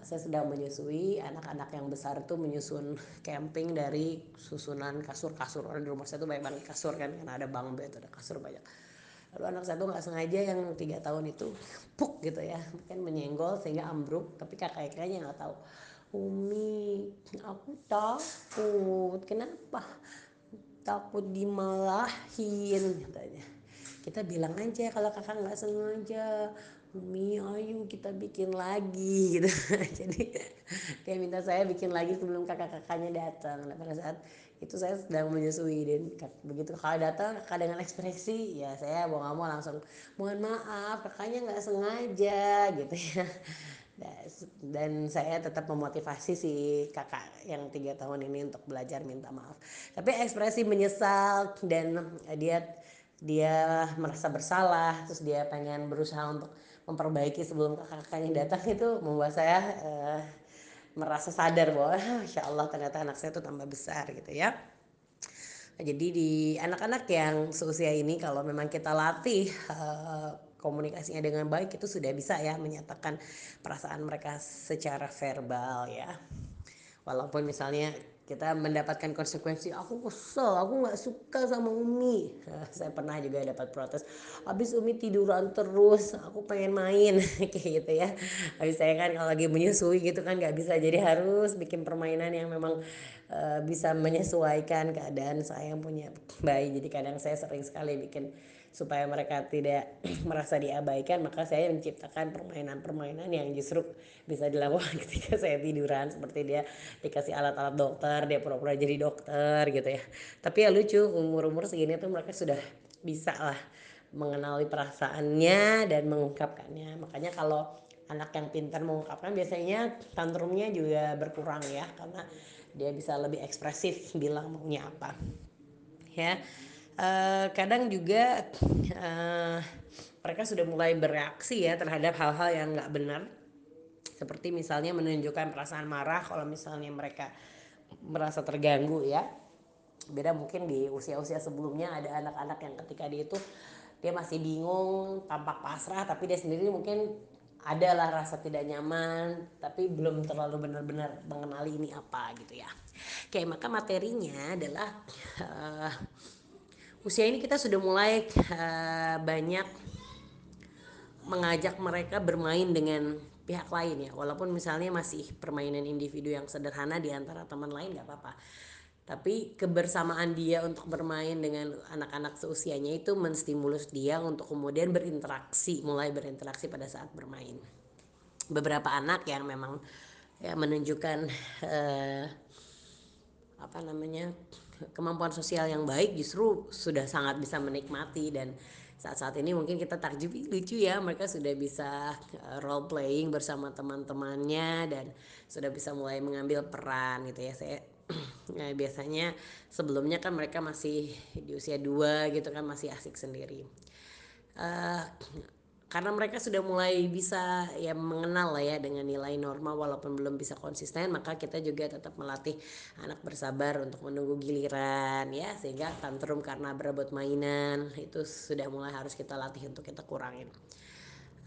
saya sedang menyusui anak-anak yang besar itu menyusun camping dari susunan kasur-kasur. Orang di rumah saya tuh banyak banget kasur kan karena ada bang bed ada kasur banyak. Lalu anak saya tuh nggak sengaja yang tiga tahun itu puk gitu ya mungkin menyenggol sehingga ambruk tapi kakak kakaknya nggak tahu. Umi aku takut. Kenapa? Takut dimalahin katanya. Kita bilang aja kalau kakak nggak sengaja Umi ayo kita bikin lagi gitu. Jadi kayak minta saya bikin lagi sebelum kakak-kakaknya datang. Nah pada saat itu saya sedang menyusui dan begitu kakak datang kakak dengan ekspresi ya saya mau nggak mau langsung mohon maaf kakaknya nggak sengaja gitu ya. Dan saya tetap memotivasi si kakak yang tiga tahun ini untuk belajar minta maaf. Tapi ekspresi menyesal dan dia dia merasa bersalah terus dia pengen berusaha untuk memperbaiki sebelum kakak-kakaknya datang itu membuat saya uh, merasa sadar bahwa insya Allah ternyata anak saya itu tambah besar gitu ya. Jadi di anak-anak yang seusia ini kalau memang kita latih uh, komunikasinya dengan baik itu sudah bisa ya menyatakan perasaan mereka secara verbal ya. Walaupun misalnya kita mendapatkan konsekuensi. Aku kesel aku nggak suka sama Umi. Saya pernah juga dapat protes. Habis Umi tiduran terus aku pengen main. Kayak gitu ya. Habis saya kan kalau lagi menyusui gitu kan nggak bisa. Jadi harus bikin permainan yang memang uh, bisa menyesuaikan keadaan saya yang punya bayi. Jadi kadang saya sering sekali bikin supaya mereka tidak merasa diabaikan maka saya menciptakan permainan-permainan yang justru bisa dilakukan ketika saya tiduran seperti dia dikasih alat-alat dokter dia pura-pura jadi dokter gitu ya. Tapi ya lucu umur-umur segini tuh mereka sudah bisa lah mengenali perasaannya dan mengungkapkannya. Makanya kalau anak yang pintar mengungkapkan biasanya tantrumnya juga berkurang ya karena dia bisa lebih ekspresif bilang maunya apa ya uh, kadang juga uh, mereka sudah mulai bereaksi ya terhadap hal-hal yang nggak benar. Seperti misalnya menunjukkan perasaan marah kalau misalnya mereka merasa terganggu ya. Beda mungkin di usia-usia sebelumnya ada anak-anak yang ketika dia itu dia masih bingung tampak pasrah tapi dia sendiri mungkin adalah rasa tidak nyaman tapi belum terlalu benar-benar mengenali ini apa gitu ya. Oke maka materinya adalah uh, usia ini kita sudah mulai uh, banyak mengajak mereka bermain dengan pihak lain ya. Walaupun misalnya masih permainan individu yang sederhana di antara teman lain nggak apa-apa. Tapi kebersamaan dia untuk bermain dengan anak-anak seusianya itu menstimulus dia untuk kemudian berinteraksi mulai berinteraksi pada saat bermain. Beberapa anak yang memang ya menunjukkan eh, apa namanya kemampuan sosial yang baik justru sudah sangat bisa menikmati dan saat-saat ini mungkin kita takjub lucu ya mereka sudah bisa eh, role playing bersama teman-temannya dan sudah bisa mulai mengambil peran gitu ya. Saya nah, biasanya sebelumnya kan mereka masih di usia dua gitu kan masih asik sendiri. Uh, karena mereka sudah mulai bisa ya mengenal lah ya dengan nilai norma walaupun belum bisa konsisten maka kita juga tetap melatih anak bersabar untuk menunggu giliran ya sehingga tantrum karena berebut mainan itu sudah mulai harus kita latih untuk kita kurangin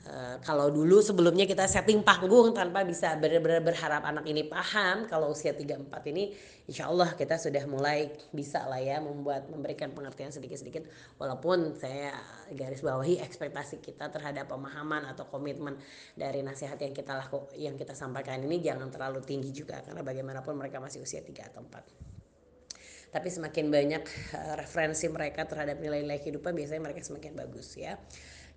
Eh, kalau dulu sebelumnya kita setting panggung tanpa bisa benar-benar berharap anak ini paham kalau usia 34 ini insya Allah kita sudah mulai bisa lah ya membuat memberikan pengertian sedikit-sedikit. Walaupun saya garis bawahi ekspektasi kita terhadap pemahaman atau komitmen dari nasihat yang kita laku yang kita sampaikan ini jangan terlalu tinggi juga karena bagaimanapun mereka masih usia 3 atau 4 tapi semakin banyak eh, referensi mereka terhadap nilai-nilai kehidupan biasanya mereka semakin bagus ya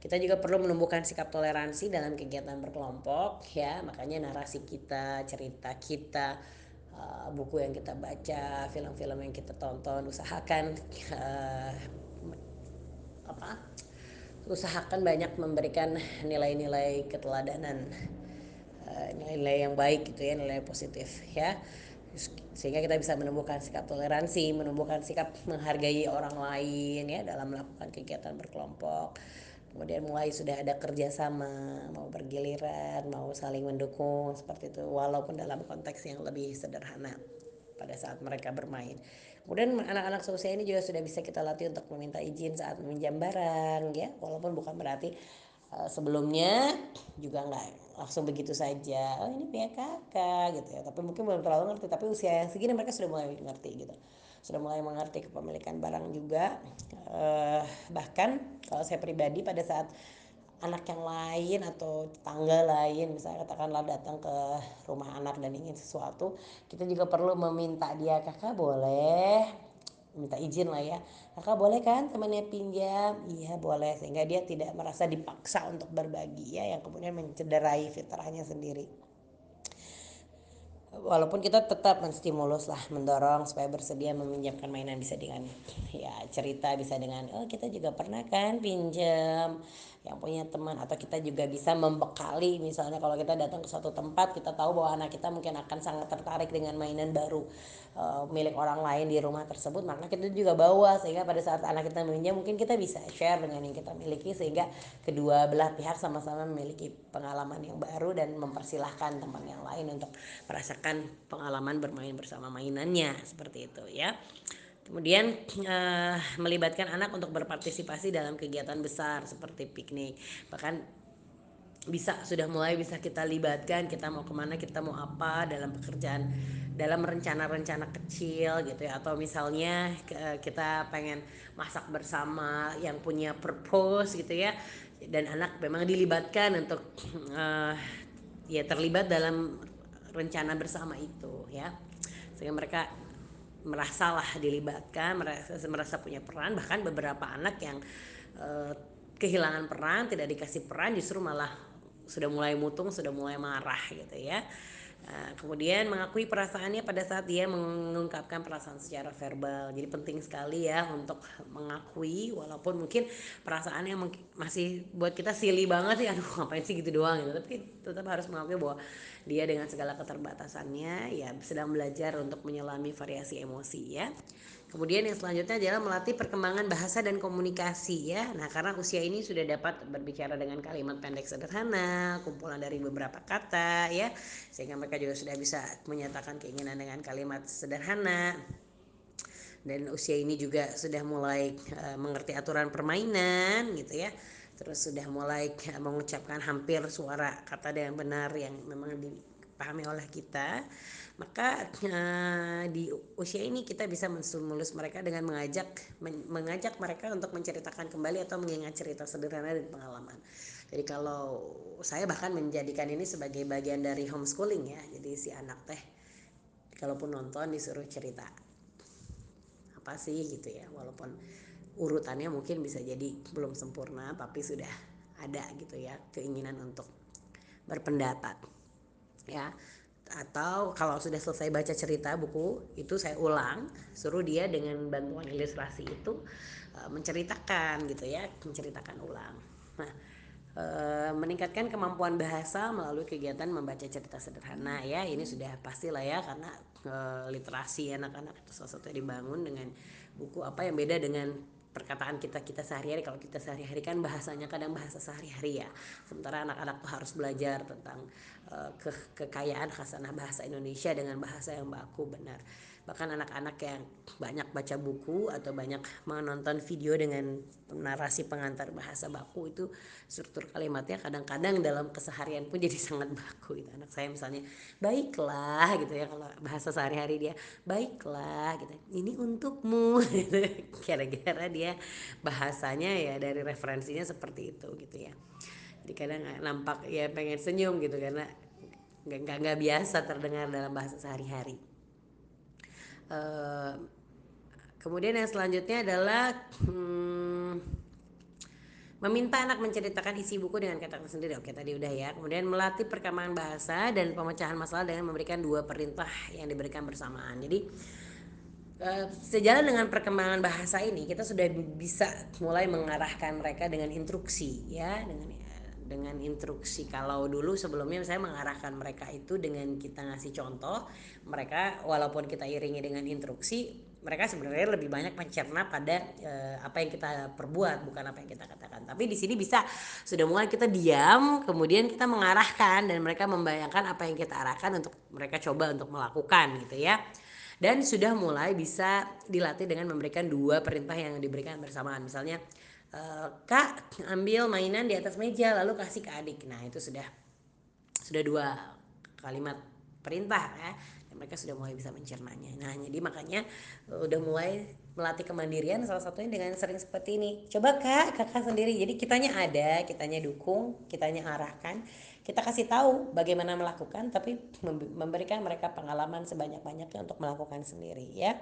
kita juga perlu menumbuhkan sikap toleransi dalam kegiatan berkelompok ya. Makanya narasi kita cerita kita uh, buku yang kita baca film-film yang kita tonton usahakan uh, apa? Usahakan banyak memberikan nilai-nilai keteladanan uh, nilai-nilai yang baik gitu ya nilai positif ya. Sehingga kita bisa menumbuhkan sikap toleransi menumbuhkan sikap menghargai orang lain ya dalam melakukan kegiatan berkelompok kemudian mulai sudah ada kerjasama mau bergiliran mau saling mendukung seperti itu. Walaupun dalam konteks yang lebih sederhana pada saat mereka bermain. Kemudian anak-anak seusia ini juga sudah bisa kita latih untuk meminta izin saat meminjam barang ya. Walaupun bukan berarti uh, sebelumnya juga nggak langsung begitu saja. Oh ini punya kakak gitu ya. Tapi mungkin belum terlalu ngerti tapi usia yang segini mereka sudah mulai ngerti gitu sudah mulai mengerti kepemilikan barang juga. Uh, bahkan kalau saya pribadi pada saat anak yang lain atau tetangga lain misalnya katakanlah datang ke rumah anak dan ingin sesuatu kita juga perlu meminta dia kakak boleh? Minta izin lah ya. Kakak boleh kan temannya pinjam? Iya boleh. Sehingga dia tidak merasa dipaksa untuk berbagi ya yang kemudian mencederai fitrahnya sendiri walaupun kita tetap menstimulus lah mendorong supaya bersedia meminjamkan mainan bisa dengan ya cerita bisa dengan oh kita juga pernah kan pinjam yang punya teman atau kita juga bisa membekali misalnya kalau kita datang ke suatu tempat kita tahu bahwa anak kita mungkin akan sangat tertarik dengan mainan baru uh, milik orang lain di rumah tersebut maka kita juga bawa sehingga pada saat anak kita meminjam mungkin kita bisa share dengan yang kita miliki sehingga kedua belah pihak sama-sama memiliki pengalaman yang baru dan mempersilahkan teman yang lain untuk merasakan pengalaman bermain bersama mainannya seperti itu ya Kemudian uh, melibatkan anak untuk berpartisipasi dalam kegiatan besar seperti piknik. Bahkan bisa sudah mulai bisa kita libatkan kita mau ke mana kita mau apa dalam pekerjaan dalam rencana-rencana kecil gitu ya. Atau misalnya kita pengen masak bersama yang punya purpose gitu ya. Dan anak memang dilibatkan untuk uh, ya terlibat dalam rencana bersama itu ya. Sehingga mereka merasalah dilibatkan merasa merasa punya peran bahkan beberapa anak yang uh, kehilangan peran tidak dikasih peran justru malah sudah mulai mutung sudah mulai marah gitu ya Nah, kemudian mengakui perasaannya pada saat dia mengungkapkan perasaan secara verbal. Jadi penting sekali ya untuk mengakui walaupun mungkin perasaannya masih buat kita silly banget sih. Aduh, ngapain sih gitu doang gitu. Tapi tetap harus mengakui bahwa dia dengan segala keterbatasannya ya sedang belajar untuk menyelami variasi emosi ya. Kemudian yang selanjutnya adalah melatih perkembangan bahasa dan komunikasi ya. Nah, karena usia ini sudah dapat berbicara dengan kalimat pendek sederhana, kumpulan dari beberapa kata ya, sehingga mereka juga sudah bisa menyatakan keinginan dengan kalimat sederhana. Dan usia ini juga sudah mulai uh, mengerti aturan permainan gitu ya terus sudah mulai mengucapkan hampir suara kata dengan benar yang memang dipahami oleh kita maka uh, di usia ini kita bisa menstimulus mereka dengan mengajak men, mengajak mereka untuk menceritakan kembali atau mengingat cerita sederhana dan pengalaman. Jadi kalau saya bahkan menjadikan ini sebagai bagian dari homeschooling ya. Jadi si anak teh kalaupun nonton disuruh cerita. Apa sih gitu ya walaupun urutannya mungkin bisa jadi belum sempurna tapi sudah ada gitu ya keinginan untuk berpendapat ya atau kalau sudah selesai baca cerita buku itu saya ulang suruh dia dengan bantuan ilustrasi itu uh, menceritakan gitu ya menceritakan ulang. Nah uh, meningkatkan kemampuan bahasa melalui kegiatan membaca cerita sederhana ya. Ini sudah pastilah ya karena uh, literasi anak-anak itu salah satu dibangun dengan buku apa yang beda dengan perkataan kita kita sehari-hari. Kalau kita sehari-hari kan bahasanya kadang bahasa sehari-hari ya. Sementara anak-anak tuh harus belajar tentang uh, ke kekayaan khasanah bahasa Indonesia dengan bahasa yang baku benar bahkan anak-anak yang banyak baca buku atau banyak menonton video dengan narasi pengantar bahasa baku itu struktur kalimatnya kadang-kadang dalam keseharian pun jadi sangat baku gitu. Anak saya misalnya baiklah gitu ya kalau bahasa sehari-hari dia baiklah gitu. Ini untukmu gitu. Kira-kira dia bahasanya ya dari referensinya seperti itu gitu ya. Jadi kadang nampak ya pengen senyum gitu karena nggak nggak biasa terdengar dalam bahasa sehari-hari uh, kemudian yang selanjutnya adalah hmm, meminta anak menceritakan isi buku dengan kata-kata sendiri. Oke tadi udah ya. Kemudian melatih perkembangan bahasa dan pemecahan masalah dengan memberikan dua perintah yang diberikan bersamaan. Jadi uh, sejalan dengan perkembangan bahasa ini kita sudah bisa mulai mengarahkan mereka dengan instruksi ya dengan dengan instruksi. Kalau dulu sebelumnya saya mengarahkan mereka itu dengan kita ngasih contoh mereka walaupun kita iringi dengan instruksi mereka sebenarnya lebih banyak mencerna pada e, apa yang kita perbuat bukan apa yang kita katakan. Tapi di sini bisa sudah mulai kita diam kemudian kita mengarahkan dan mereka membayangkan apa yang kita arahkan untuk mereka coba untuk melakukan gitu ya. Dan sudah mulai bisa dilatih dengan memberikan dua perintah yang diberikan bersamaan. Misalnya kak ambil mainan di atas meja lalu kasih ke adik. Nah itu sudah sudah dua kalimat perintah ya. Mereka sudah mulai bisa mencernanya nah jadi makanya eh, udah mulai melatih kemandirian salah satunya dengan sering seperti ini. Coba kak kakak sendiri. Jadi kitanya ada kitanya dukung kitanya arahkan. Kita kasih tahu bagaimana melakukan tapi memberikan mereka pengalaman sebanyak-banyaknya untuk melakukan sendiri ya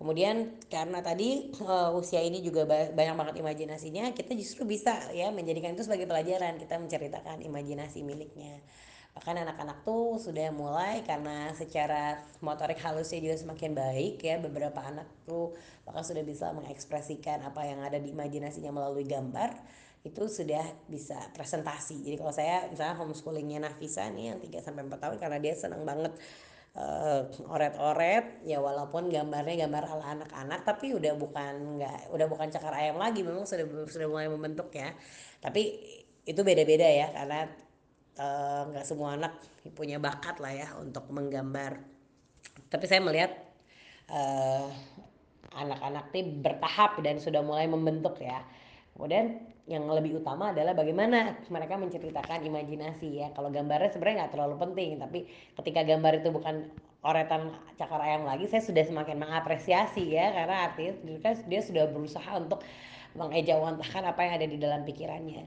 Kemudian karena tadi uh, usia ini juga banyak banget imajinasinya, kita justru bisa ya menjadikan itu sebagai pelajaran. Kita menceritakan imajinasi miliknya bahkan anak-anak tuh sudah mulai karena secara motorik halusnya juga semakin baik ya beberapa anak tuh bahkan sudah bisa mengekspresikan apa yang ada di imajinasinya melalui gambar itu sudah bisa presentasi jadi kalau saya misalnya homeschoolingnya Nafisa nih yang 3 sampai 4 tahun karena dia senang banget uh, oret-oret ya walaupun gambarnya gambar ala anak-anak tapi udah bukan nggak udah bukan cakar ayam lagi memang sudah sudah mulai membentuk ya. Tapi itu beda-beda ya karena Eh, nggak uh, semua anak punya bakat lah ya untuk menggambar. Tapi saya melihat uh, anak-anak ini bertahap dan sudah mulai membentuk ya kemudian yang lebih utama adalah bagaimana mereka menceritakan imajinasi ya. Kalau gambarnya sebenarnya nggak terlalu penting tapi ketika gambar itu bukan oretan cakar ayam lagi saya sudah semakin mengapresiasi ya karena artinya dia sudah berusaha untuk mengejawantahkan apa yang ada di dalam pikirannya.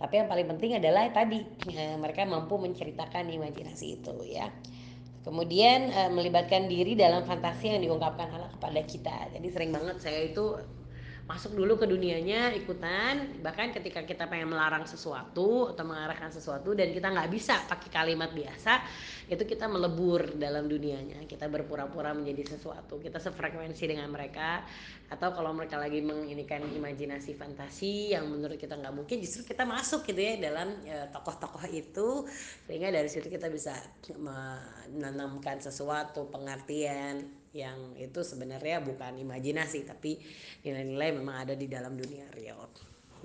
Tapi yang paling penting adalah tadi eh, mereka mampu menceritakan imajinasi itu ya. Kemudian eh, melibatkan diri dalam fantasi yang diungkapkan anak kepada kita. Jadi sering banget saya itu masuk dulu ke dunianya ikutan. Bahkan ketika kita pengen melarang sesuatu atau mengarahkan sesuatu dan kita nggak bisa pakai kalimat biasa itu kita melebur dalam dunianya. Kita berpura-pura menjadi sesuatu. Kita sefrekuensi dengan mereka. Atau kalau mereka lagi menginikan imajinasi fantasi yang menurut kita nggak mungkin justru kita masuk gitu ya dalam ya, tokoh-tokoh itu. Sehingga dari situ kita bisa menanamkan sesuatu pengertian yang itu sebenarnya bukan imajinasi tapi nilai-nilai memang ada di dalam dunia real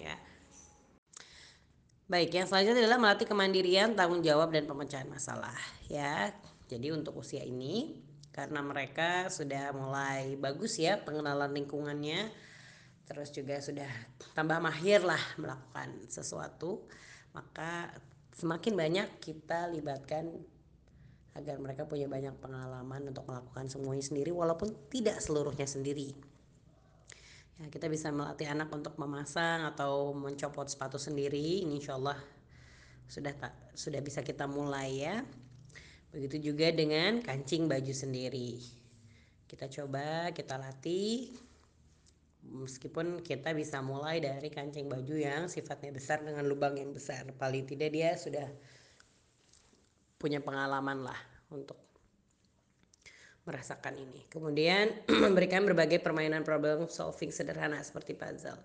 ya. Baik yang selanjutnya adalah melatih kemandirian tanggung jawab dan pemecahan masalah ya. Jadi untuk usia ini karena mereka sudah mulai bagus ya pengenalan lingkungannya terus juga sudah tambah mahir lah melakukan sesuatu maka semakin banyak kita libatkan agar mereka punya banyak pengalaman untuk melakukan semuanya sendiri walaupun tidak seluruhnya sendiri. Ya kita bisa melatih anak untuk memasang atau mencopot sepatu sendiri. Ini insya Allah sudah tak sudah bisa kita mulai ya. Begitu juga dengan kancing baju sendiri. Kita coba kita latih. Meskipun kita bisa mulai dari kancing baju yang sifatnya besar dengan lubang yang besar. Paling tidak dia sudah punya pengalaman lah untuk merasakan ini. Kemudian memberikan berbagai permainan problem solving sederhana seperti puzzle.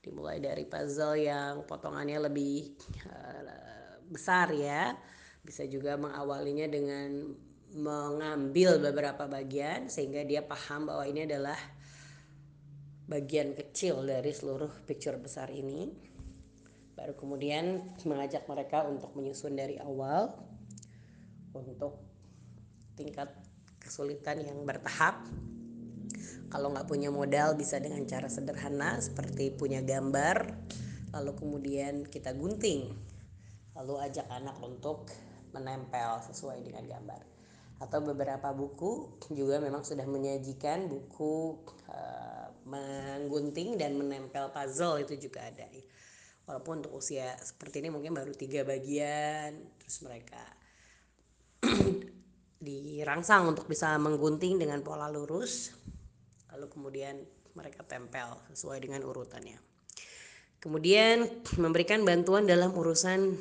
Dimulai dari puzzle yang potongannya lebih uh, besar ya. Bisa juga mengawalinya dengan mengambil beberapa bagian sehingga dia paham bahwa ini adalah bagian kecil dari seluruh picture besar ini. Baru kemudian mengajak mereka untuk menyusun dari awal untuk tingkat kesulitan yang bertahap. Kalau nggak punya modal bisa dengan cara sederhana seperti punya gambar lalu kemudian kita gunting lalu ajak anak untuk menempel sesuai dengan gambar. Atau beberapa buku juga memang sudah menyajikan buku uh, menggunting dan menempel puzzle itu juga ada walaupun untuk usia seperti ini mungkin baru tiga bagian terus mereka dirangsang untuk bisa menggunting dengan pola lurus lalu kemudian mereka tempel sesuai dengan urutannya. Kemudian memberikan bantuan dalam urusan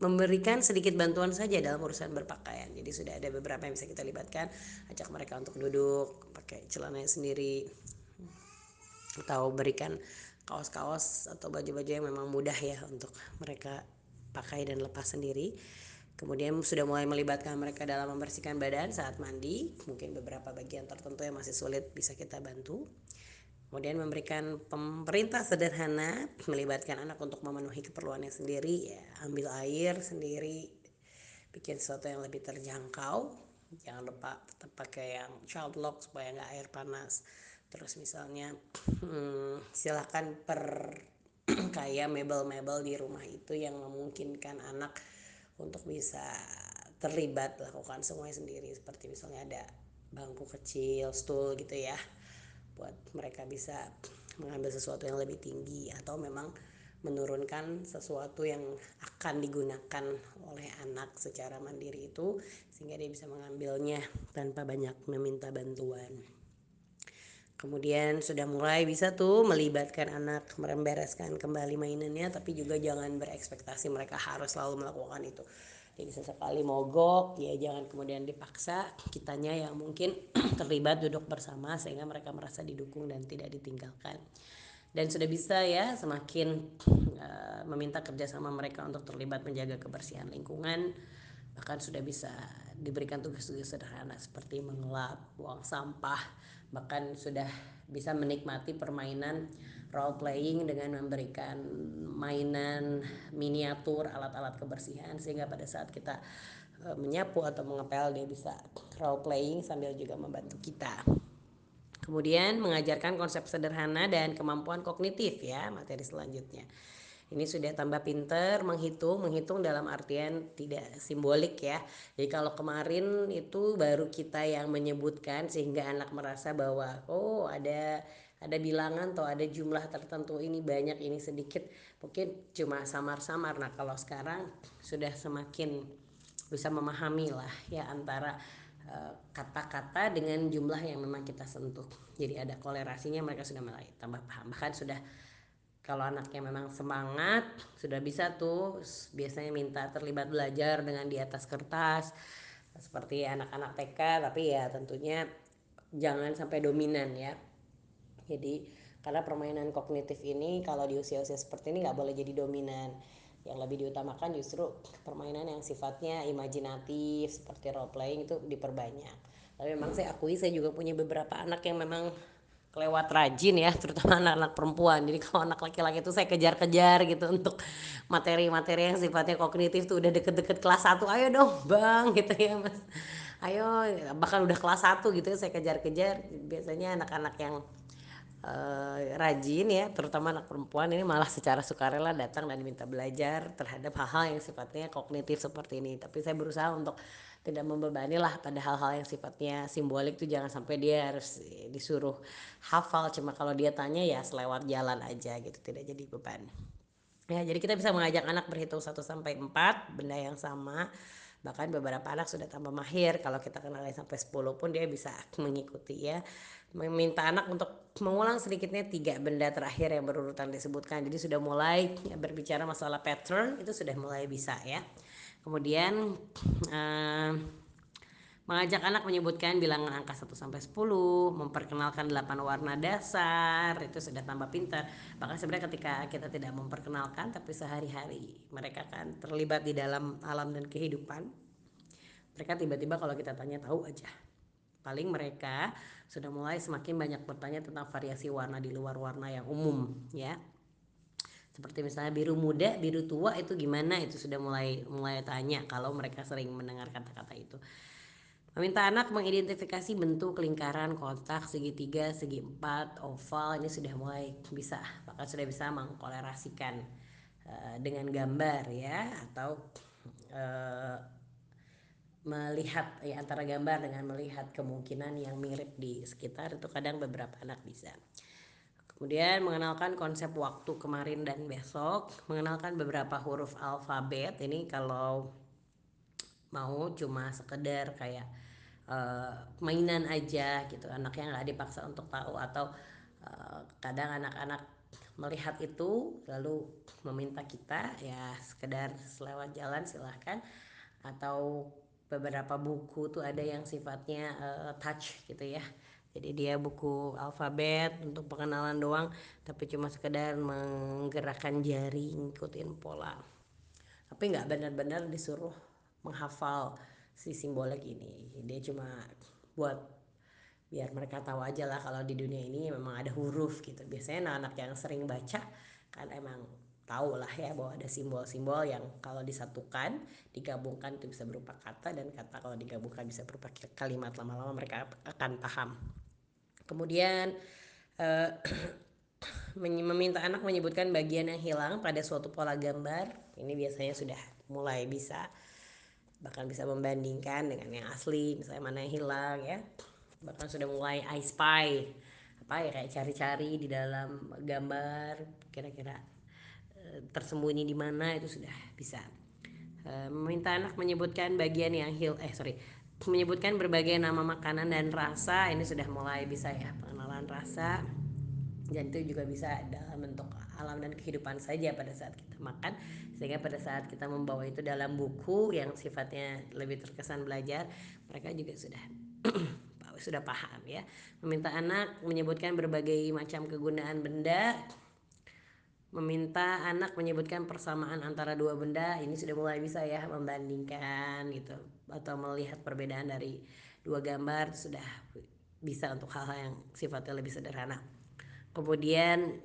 memberikan sedikit bantuan saja dalam urusan berpakaian. Jadi sudah ada beberapa yang bisa kita libatkan ajak mereka untuk duduk pakai celananya sendiri atau berikan kaos-kaos atau baju-baju yang memang mudah ya untuk mereka pakai dan lepas sendiri Kemudian sudah mulai melibatkan mereka dalam membersihkan badan saat mandi, mungkin beberapa bagian tertentu yang masih sulit bisa kita bantu. Kemudian memberikan pemerintah sederhana, melibatkan anak untuk memenuhi keperluannya sendiri, ya, ambil air sendiri, bikin sesuatu yang lebih terjangkau. Jangan lupa tetap pakai yang child lock supaya nggak air panas. Terus misalnya hmm, silahkan per kayak mebel-mebel di rumah itu yang memungkinkan anak untuk bisa terlibat lakukan semuanya sendiri seperti misalnya ada bangku kecil, stool gitu ya buat mereka bisa mengambil sesuatu yang lebih tinggi atau memang menurunkan sesuatu yang akan digunakan oleh anak secara mandiri itu sehingga dia bisa mengambilnya tanpa banyak meminta bantuan. Kemudian sudah mulai bisa tuh melibatkan anak membereskan kembali mainannya tapi juga jangan berekspektasi mereka harus selalu melakukan itu. Jadi sesekali mogok ya jangan kemudian dipaksa kitanya yang mungkin terlibat duduk bersama sehingga mereka merasa didukung dan tidak ditinggalkan. Dan sudah bisa ya semakin uh, meminta kerjasama mereka untuk terlibat menjaga kebersihan lingkungan bahkan sudah bisa diberikan tugas-tugas sederhana seperti mengelap, buang sampah, bahkan sudah bisa menikmati permainan role playing dengan memberikan mainan miniatur alat-alat kebersihan sehingga pada saat kita e, menyapu atau mengepel dia bisa role playing sambil juga membantu kita. Kemudian mengajarkan konsep sederhana dan kemampuan kognitif ya materi selanjutnya ini sudah tambah pinter menghitung menghitung dalam artian tidak simbolik ya. Jadi kalau kemarin itu baru kita yang menyebutkan sehingga anak merasa bahwa oh ada ada bilangan atau ada jumlah tertentu ini banyak ini sedikit. Mungkin cuma samar-samar. Nah kalau sekarang sudah semakin bisa memahami lah ya antara eh, kata-kata dengan jumlah yang memang kita sentuh. Jadi ada kolerasinya mereka sudah mulai tambah paham. Bahkan sudah kalau anaknya memang semangat sudah bisa tuh biasanya minta terlibat belajar dengan di atas kertas seperti anak-anak TK tapi ya tentunya jangan sampai dominan ya. Jadi karena permainan kognitif ini kalau di usia-usia seperti ini nggak boleh jadi dominan. Yang lebih diutamakan justru permainan yang sifatnya imajinatif seperti role playing itu diperbanyak. Tapi memang saya akui saya juga punya beberapa anak yang memang kelewat rajin ya terutama anak-anak perempuan. Jadi kalau anak laki-laki itu saya kejar-kejar gitu untuk materi-materi yang sifatnya kognitif tuh udah deket-deket kelas 1 ayo dong bang gitu ya mas. Ayo bahkan udah kelas 1 gitu ya saya kejar-kejar. Biasanya anak-anak yang uh, rajin ya, terutama anak perempuan ini malah secara sukarela datang dan minta belajar terhadap hal-hal yang sifatnya kognitif seperti ini. Tapi saya berusaha untuk tidak membebani lah pada hal-hal yang sifatnya simbolik tuh jangan sampai dia harus disuruh hafal cuma kalau dia tanya ya selewat jalan aja gitu tidak jadi beban. Ya, jadi kita bisa mengajak anak berhitung 1 sampai 4 benda yang sama. Bahkan beberapa anak sudah tambah mahir kalau kita kenalin sampai 10 pun dia bisa mengikuti ya. Meminta anak untuk mengulang sedikitnya tiga benda terakhir yang berurutan disebutkan. Jadi sudah mulai berbicara masalah pattern itu sudah mulai bisa ya. Kemudian uh, Mengajak anak menyebutkan bilangan angka 1 sampai 10, memperkenalkan 8 warna dasar, itu sudah tambah pintar. Bahkan sebenarnya ketika kita tidak memperkenalkan tapi sehari-hari mereka kan terlibat di dalam alam dan kehidupan. Mereka tiba-tiba kalau kita tanya tahu aja. Paling mereka sudah mulai semakin banyak bertanya tentang variasi warna di luar warna yang umum ya seperti misalnya biru muda, biru tua itu gimana itu sudah mulai mulai tanya kalau mereka sering mendengar kata-kata itu. Meminta anak mengidentifikasi bentuk lingkaran, kotak, segitiga, segi empat, oval ini sudah mulai bisa, bahkan sudah bisa mengkolerasikan uh, dengan gambar ya atau uh, melihat ya antara gambar dengan melihat kemungkinan yang mirip di sekitar itu kadang beberapa anak bisa. Kemudian mengenalkan konsep waktu kemarin dan besok, mengenalkan beberapa huruf alfabet. Ini kalau mau cuma sekedar kayak uh, mainan aja gitu. Anaknya nggak dipaksa untuk tahu atau uh, kadang anak-anak melihat itu lalu meminta kita ya sekedar selewat jalan silahkan. Atau beberapa buku tuh ada yang sifatnya uh, touch gitu ya jadi dia buku alfabet untuk pengenalan doang tapi cuma sekedar menggerakkan jari ngikutin pola. Tapi nggak benar-benar disuruh menghafal si simbolik ini. Dia cuma buat biar mereka tahu aja lah kalau di dunia ini memang ada huruf gitu. Biasanya anak-anak yang sering baca kan emang tahu lah ya bahwa ada simbol-simbol yang kalau disatukan digabungkan itu bisa berupa kata dan kata kalau digabungkan bisa berupa kalimat lama-lama mereka akan paham. Kemudian eh, meminta anak menyebutkan bagian yang hilang pada suatu pola gambar. Ini biasanya sudah mulai bisa bahkan bisa membandingkan dengan yang asli misalnya mana yang hilang ya. Bahkan sudah mulai I spy apa ya kayak cari-cari di dalam gambar kira-kira tersembunyi di mana itu sudah bisa. E, meminta anak menyebutkan bagian yang hil eh sorry menyebutkan berbagai nama makanan dan rasa. Ini sudah mulai bisa ya pengenalan rasa. Dan itu juga bisa dalam bentuk alam dan kehidupan saja pada saat kita makan. Sehingga pada saat kita membawa itu dalam buku yang sifatnya lebih terkesan belajar mereka juga sudah sudah paham ya. Meminta anak menyebutkan berbagai macam kegunaan benda meminta anak menyebutkan persamaan antara dua benda ini sudah mulai bisa ya membandingkan gitu atau melihat perbedaan dari dua gambar sudah bisa untuk hal-hal yang sifatnya lebih sederhana. Kemudian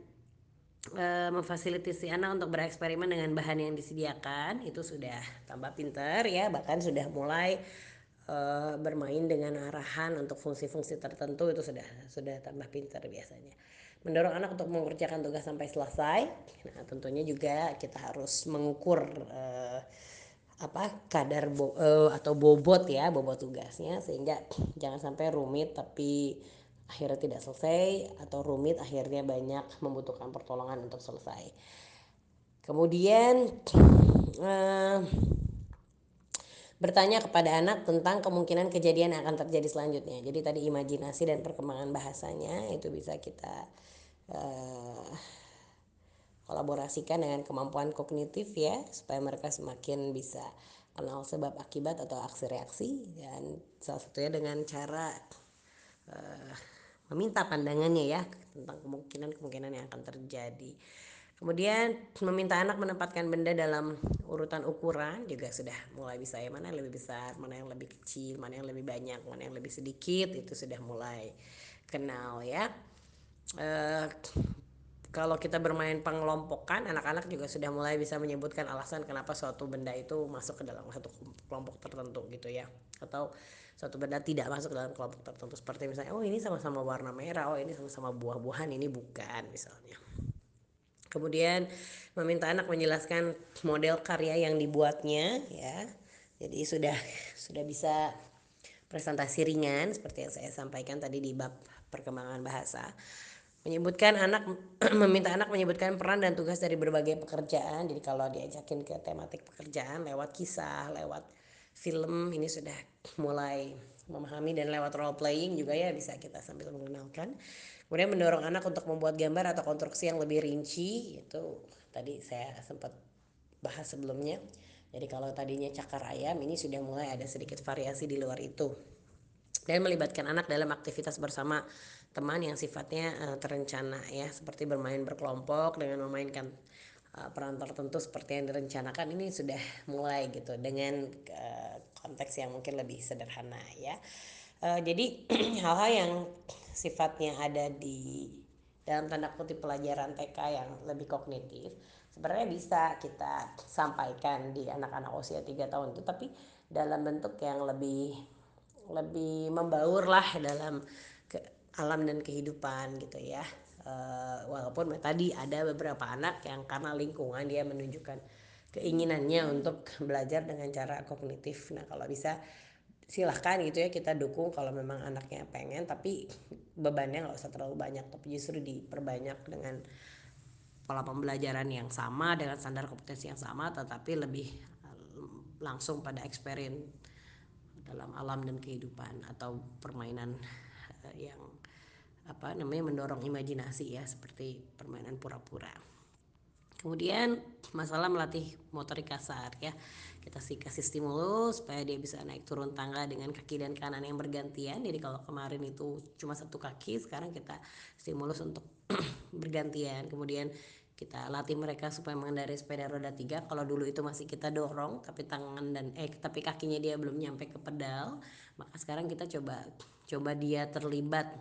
e, memfasilitasi anak untuk bereksperimen dengan bahan yang disediakan itu sudah tambah pinter ya bahkan sudah mulai e, bermain dengan arahan untuk fungsi-fungsi tertentu itu sudah sudah tambah pinter biasanya mendorong anak untuk mengerjakan tugas sampai selesai nah tentunya juga kita harus mengukur e, apa kadar bo, uh, atau bobot ya bobot tugasnya sehingga jangan sampai rumit tapi akhirnya tidak selesai atau rumit akhirnya banyak membutuhkan pertolongan untuk selesai. Kemudian uh, bertanya kepada anak tentang kemungkinan kejadian yang akan terjadi selanjutnya. Jadi tadi imajinasi dan perkembangan bahasanya itu bisa kita uh, kolaborasikan dengan kemampuan kognitif ya supaya mereka semakin bisa kenal sebab akibat atau aksi reaksi dan salah satunya dengan cara uh, meminta pandangannya ya tentang kemungkinan-kemungkinan yang akan terjadi. Kemudian meminta anak menempatkan benda dalam urutan ukuran juga sudah mulai bisa ya mana yang lebih besar, mana yang lebih kecil, mana yang lebih banyak, mana yang lebih sedikit itu sudah mulai kenal ya. Uh, kalau kita bermain pengelompokan anak-anak juga sudah mulai bisa menyebutkan alasan kenapa suatu benda itu masuk ke dalam satu kelompok tertentu gitu ya. Atau suatu benda tidak masuk ke dalam kelompok tertentu. Seperti misalnya oh ini sama-sama warna merah oh ini sama-sama buah-buahan ini bukan misalnya. Kemudian meminta anak menjelaskan model karya yang dibuatnya ya. Jadi sudah sudah bisa presentasi ringan seperti yang saya sampaikan tadi di bab perkembangan bahasa menyebutkan anak meminta anak menyebutkan peran dan tugas dari berbagai pekerjaan. Jadi kalau diajakin ke tematik pekerjaan lewat kisah lewat film ini sudah mulai memahami dan lewat role playing juga ya bisa kita sambil mengenalkan. Kemudian mendorong anak untuk membuat gambar atau konstruksi yang lebih rinci. Itu tadi saya sempat bahas sebelumnya. Jadi kalau tadinya cakar ayam ini sudah mulai ada sedikit variasi di luar itu. Dan melibatkan anak dalam aktivitas bersama teman yang sifatnya uh, terencana ya. Seperti bermain berkelompok dengan memainkan uh, peran tertentu seperti yang direncanakan ini sudah mulai gitu. Dengan uh, konteks yang mungkin lebih sederhana ya. Uh, jadi hal-hal yang sifatnya ada di dalam tanda kutip pelajaran TK yang lebih kognitif sebenarnya bisa kita sampaikan di anak-anak usia 3 tahun itu tapi dalam bentuk yang lebih lebih membaur lah dalam alam dan kehidupan gitu ya. Uh, walaupun tadi ada beberapa anak yang karena lingkungan dia menunjukkan keinginannya untuk belajar dengan cara kognitif. Nah kalau bisa silahkan gitu ya kita dukung kalau memang anaknya pengen tapi bebannya nggak usah terlalu banyak tapi justru diperbanyak dengan pola pembelajaran yang sama dengan standar kompetensi yang sama tetapi lebih langsung pada experience dalam alam dan kehidupan atau permainan eh, yang apa namanya mendorong imajinasi ya seperti permainan pura-pura. Kemudian masalah melatih motorik kasar ya. Kita sih kasih stimulus supaya dia bisa naik turun tangga dengan kaki dan kanan yang bergantian. Jadi kalau kemarin itu cuma satu kaki, sekarang kita stimulus untuk bergantian. Kemudian kita latih mereka supaya mengendarai sepeda roda tiga. Kalau dulu itu masih kita dorong, tapi tangan dan eh tapi kakinya dia belum nyampe ke pedal, maka sekarang kita coba coba dia terlibat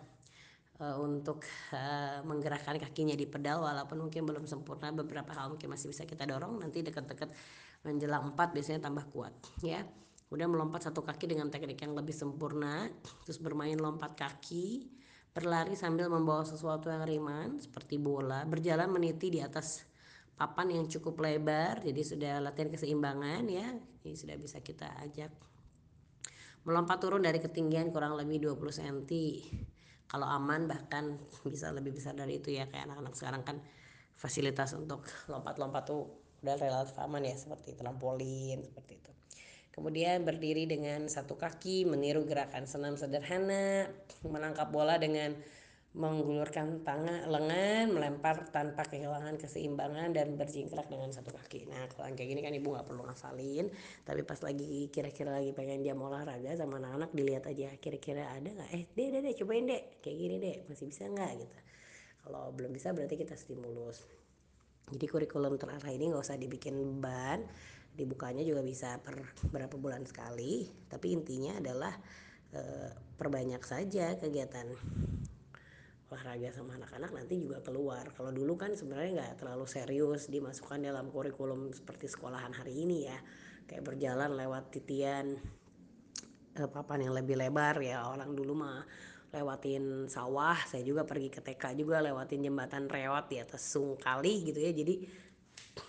untuk uh, menggerakkan kakinya di pedal walaupun mungkin belum sempurna beberapa hal mungkin masih bisa kita dorong. Nanti dekat-dekat menjelang 4 biasanya tambah kuat ya. Kemudian melompat satu kaki dengan teknik yang lebih sempurna terus bermain lompat kaki berlari sambil membawa sesuatu yang ringan seperti bola berjalan meniti di atas papan yang cukup lebar jadi sudah latihan keseimbangan ya. Ini sudah bisa kita ajak. Melompat turun dari ketinggian kurang lebih 20 cm kalau aman bahkan bisa lebih besar dari itu ya kayak anak-anak sekarang kan fasilitas untuk lompat-lompat tuh udah relatif aman ya seperti trampolin seperti itu. Kemudian berdiri dengan satu kaki meniru gerakan senam sederhana menangkap bola dengan menggulurkan tangan lengan melempar tanpa kehilangan keseimbangan dan berjingkrak dengan satu kaki. Nah kalau yang kayak gini kan ibu nggak perlu ngafalin tapi pas lagi kira-kira lagi pengen jam olahraga sama anak-anak dilihat aja kira-kira ada nggak? Eh deh deh deh cobain deh kayak gini deh masih bisa nggak gitu. Kalau belum bisa berarti kita stimulus. Jadi kurikulum terarah ini nggak usah dibikin beban dibukanya juga bisa per berapa bulan sekali tapi intinya adalah e, perbanyak saja kegiatan olahraga sama anak-anak nanti juga keluar. Kalau dulu kan sebenarnya nggak terlalu serius dimasukkan dalam kurikulum seperti sekolahan hari ini ya. Kayak berjalan lewat titian eh, papan yang lebih lebar ya. Orang dulu mah lewatin sawah saya juga pergi ke TK juga lewatin jembatan rewat di atas sungkali gitu ya. Jadi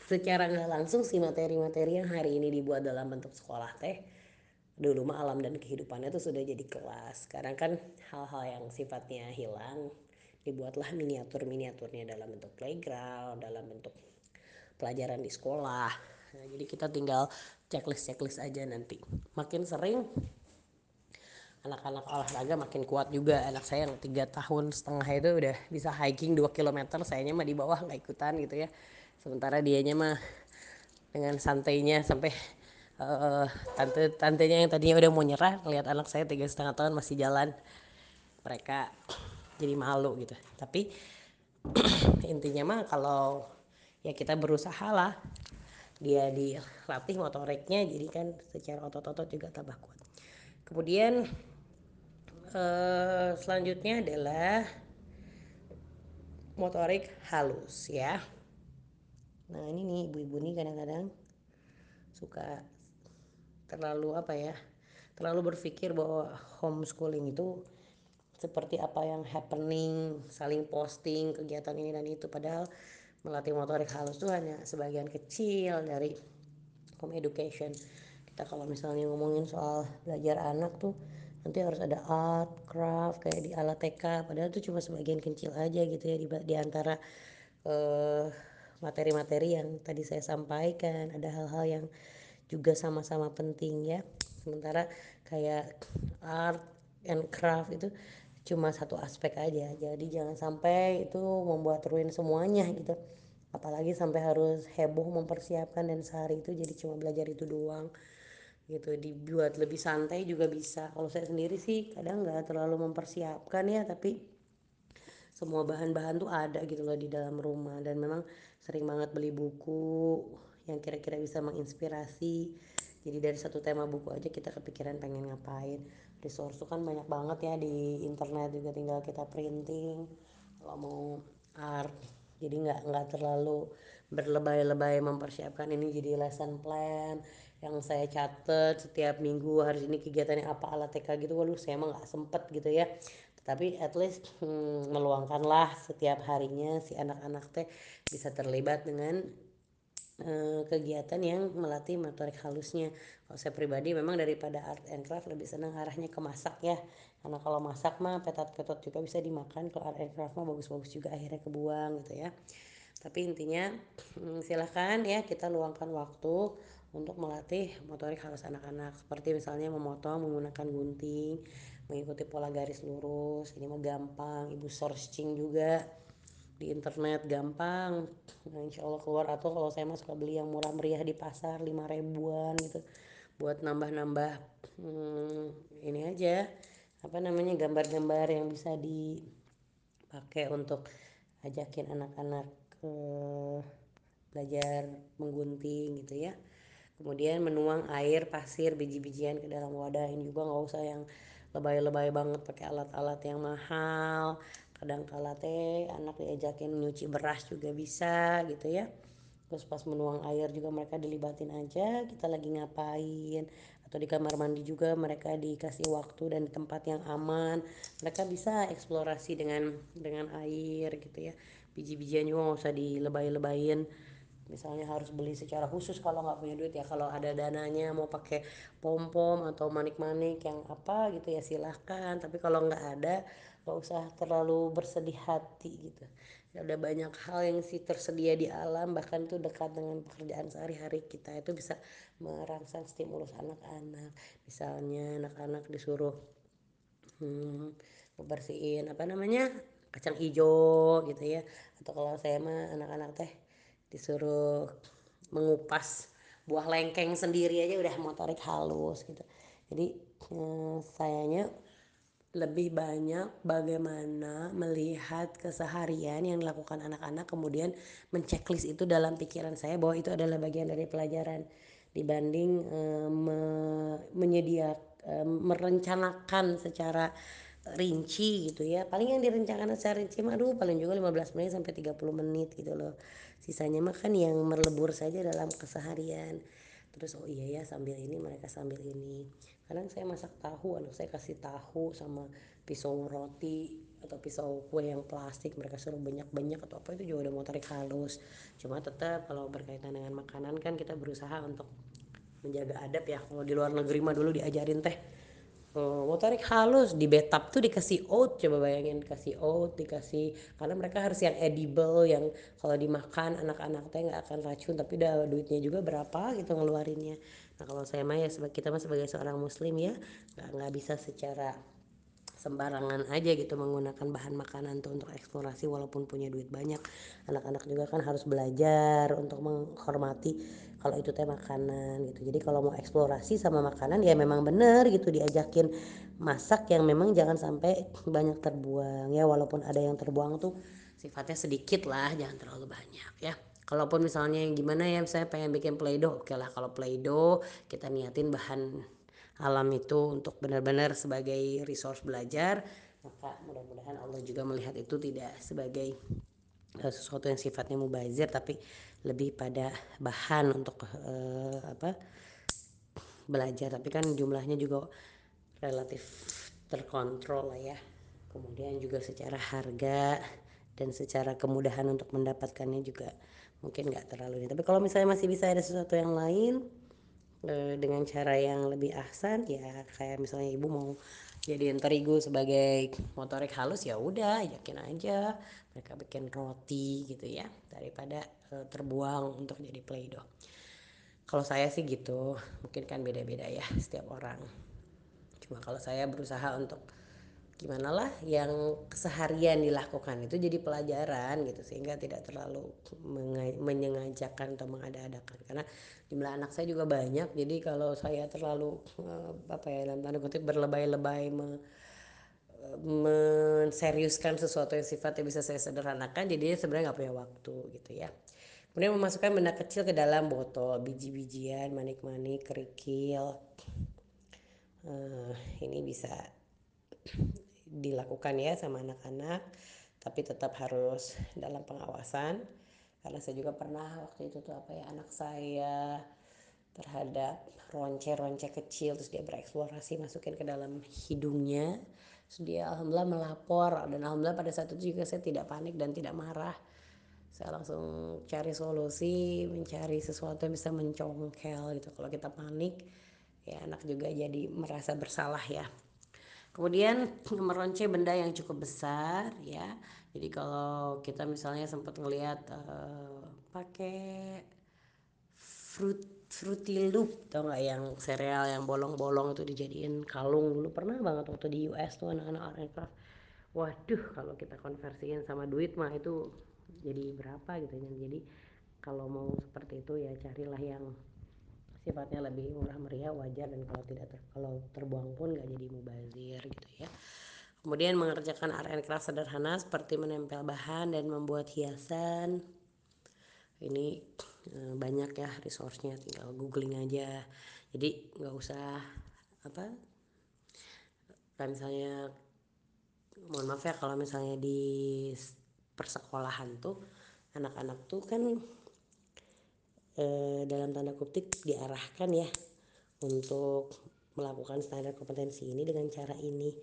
secara nggak langsung si materi-materi yang hari ini dibuat dalam bentuk sekolah teh dulu mah alam dan kehidupannya itu sudah jadi kelas. Sekarang kan hal-hal yang sifatnya hilang dibuatlah miniatur-miniaturnya dalam bentuk playground, dalam bentuk pelajaran di sekolah. Nah, jadi kita tinggal checklist-checklist aja nanti. Makin sering anak-anak olahraga makin kuat juga. Anak saya yang tiga tahun setengah itu udah bisa hiking 2 km, sayanya mah di bawah nggak ikutan gitu ya. Sementara dianya mah dengan santainya sampai uh, tante tantenya yang tadinya udah mau nyerah lihat anak saya tiga setengah tahun masih jalan mereka jadi malu gitu. Tapi intinya mah kalau ya kita berusaha lah. Dia dilatih motoriknya jadi kan secara otot-otot juga tambah kuat. Kemudian eh, selanjutnya adalah motorik halus ya. Nah ini nih ibu-ibu nih kadang-kadang suka terlalu apa ya terlalu berpikir bahwa homeschooling itu seperti apa yang happening saling posting kegiatan ini dan itu. Padahal melatih motorik halus itu hanya sebagian kecil dari home education. Kita kalau misalnya ngomongin soal belajar anak tuh nanti harus ada art, craft kayak di ala TK padahal itu cuma sebagian kecil aja gitu ya di, di antara uh, materi-materi yang tadi saya sampaikan. Ada hal-hal yang juga sama-sama penting ya. Sementara kayak art and craft itu cuma satu aspek aja. Jadi jangan sampai itu membuat ruin semuanya gitu. Apalagi sampai harus heboh mempersiapkan dan sehari itu jadi cuma belajar itu doang gitu. Dibuat lebih santai juga bisa. Kalau saya sendiri sih kadang nggak terlalu mempersiapkan ya tapi semua bahan-bahan tuh ada gitu loh di dalam rumah. Dan memang sering banget beli buku yang kira-kira bisa menginspirasi. Jadi dari satu tema buku aja kita kepikiran pengen ngapain resource tuh kan banyak banget ya di internet juga tinggal kita printing kalau mau art. Jadi nggak nggak terlalu berlebay-lebay mempersiapkan ini jadi lesson plan yang saya catat setiap minggu hari ini kegiatannya apa ala TK gitu. Waduh saya emang nggak sempet gitu ya. Tapi at least hmm, meluangkanlah setiap harinya si anak-anak teh bisa terlibat dengan kegiatan yang melatih motorik halusnya. Kalau saya pribadi memang daripada art and craft lebih senang arahnya ke masak ya. Karena kalau masak mah petot-petot juga bisa dimakan. Kalau art and craft mah bagus-bagus juga akhirnya kebuang gitu ya. Tapi intinya hmm, silahkan ya kita luangkan waktu untuk melatih motorik halus anak-anak. Seperti misalnya memotong menggunakan gunting mengikuti pola garis lurus. Ini mah gampang ibu searching juga di internet gampang. Nah, insya Allah keluar. Atau kalau saya mah suka beli yang murah meriah di pasar lima ribuan gitu. Buat nambah-nambah hmm, ini aja. Apa namanya gambar-gambar yang bisa dipakai untuk ajakin anak-anak eh, belajar menggunting gitu ya. Kemudian menuang air pasir biji-bijian ke dalam wadah. Ini juga nggak usah yang lebay-lebay banget pakai alat-alat yang mahal kadang kala teh anak diajakin nyuci beras juga bisa gitu ya. Terus pas menuang air juga mereka dilibatin aja kita lagi ngapain? Atau di kamar mandi juga mereka dikasih waktu dan tempat yang aman. Mereka bisa eksplorasi dengan dengan air gitu ya. Biji-bijian juga nggak usah dilebay-lebayin. Misalnya harus beli secara khusus kalau nggak punya duit ya. Kalau ada dananya mau pakai pom pom atau manik-manik yang apa gitu ya silahkan. Tapi kalau nggak ada nggak usah terlalu bersedih hati gitu. Ya ada banyak hal yang sih tersedia di alam bahkan itu dekat dengan pekerjaan sehari-hari kita. Itu bisa merangsang stimulus anak-anak. Misalnya anak-anak disuruh hmm, bersihin apa namanya kacang hijau gitu ya. Atau kalau saya mah anak-anak teh disuruh mengupas buah lengkeng sendiri aja udah motorik halus gitu. Jadi eh, sayanya lebih banyak bagaimana melihat keseharian yang dilakukan anak-anak kemudian menceklis itu dalam pikiran saya bahwa itu adalah bagian dari pelajaran. Dibanding eh, me menyediakan eh, merencanakan secara rinci gitu ya. Paling yang direncanakan secara rinci mah aduh paling juga 15 menit sampai 30 menit gitu loh. Sisanya mah kan yang melebur saja dalam keseharian. Terus oh iya ya sambil ini mereka sambil ini kadang saya masak tahu anak saya kasih tahu sama pisau roti atau pisau kue yang plastik mereka suruh banyak-banyak atau apa itu juga udah motorik halus. Cuma tetap kalau berkaitan dengan makanan kan kita berusaha untuk menjaga adab ya. Kalau di luar negeri mah dulu diajarin teh Oh, motorik halus di betap tuh dikasih oat coba bayangin kasih oat dikasih karena mereka harus yang edible yang kalau dimakan anak-anak teh nggak akan racun tapi udah duitnya juga berapa gitu ngeluarinnya nah kalau saya mah ya kita mah sebagai seorang muslim ya nggak bisa secara sembarangan aja gitu menggunakan bahan makanan tuh untuk eksplorasi walaupun punya duit banyak. Anak-anak juga kan harus belajar untuk menghormati kalau itu teh makanan gitu. Jadi kalau mau eksplorasi sama makanan ya memang bener gitu diajakin masak yang memang jangan sampai banyak terbuang. Ya walaupun ada yang terbuang tuh sifatnya sedikit lah jangan terlalu banyak ya kalaupun misalnya gimana ya saya pengen bikin play-doh oke lah. Kalau play-doh kita niatin bahan alam itu untuk benar-benar sebagai resource belajar maka mudah-mudahan Allah juga melihat itu tidak sebagai uh, sesuatu yang sifatnya mubazir tapi lebih pada bahan untuk uh, apa belajar. Tapi kan jumlahnya juga relatif terkontrol lah ya. Kemudian juga secara harga dan secara kemudahan untuk mendapatkannya juga mungkin nggak terlalu ini. Tapi kalau misalnya masih bisa ada sesuatu yang lain e, dengan cara yang lebih ahsan ya kayak misalnya ibu mau jadiin terigu sebagai motorik halus ya udah yakin aja. Mereka bikin roti gitu ya daripada e, terbuang untuk jadi play doh kalau saya sih gitu mungkin kan beda-beda ya setiap orang. Cuma kalau saya berusaha untuk gimana lah yang keseharian dilakukan itu jadi pelajaran gitu sehingga tidak terlalu menyengajakan atau mengada-adakan. Karena jumlah anak saya juga banyak jadi kalau saya terlalu eh, apa ya dalam tanda kutip berlebay-lebay me, menseriuskan sesuatu yang sifatnya bisa saya sederhanakan jadi sebenarnya nggak punya waktu gitu ya. Kemudian memasukkan benda kecil ke dalam botol biji-bijian manik-manik kerikil uh, ini bisa dilakukan ya sama anak-anak tapi tetap harus dalam pengawasan. Karena saya juga pernah waktu itu tuh apa ya anak saya terhadap ronce-ronce kecil terus dia bereksplorasi masukin ke dalam hidungnya. Terus dia alhamdulillah melapor dan alhamdulillah pada saat itu juga saya tidak panik dan tidak marah. Saya langsung cari solusi mencari sesuatu yang bisa mencongkel gitu. Kalau kita panik ya anak juga jadi merasa bersalah ya Kemudian meronce benda yang cukup besar ya. Jadi kalau kita misalnya sempat ngelihat uh, pakai fruit fruity loop tau nggak? Yang sereal yang bolong-bolong itu dijadiin kalung. Dulu pernah banget waktu di US tuh anak-anak aircraft waduh kalau kita konversiin sama duit mah itu jadi berapa gitu ya jadi kalau mau seperti itu ya carilah yang sifatnya lebih murah meriah wajar dan kalau tidak ter, kalau terbuang pun nggak jadi mubazir gitu ya. Kemudian mengerjakan art and craft sederhana seperti menempel bahan dan membuat hiasan. Ini e, banyak ya resource-nya tinggal googling aja. Jadi nggak usah apa kayak misalnya mohon maaf ya kalau misalnya di persekolahan tuh anak-anak tuh kan eh, dalam tanda kutip diarahkan ya untuk melakukan standar kompetensi ini dengan cara ini.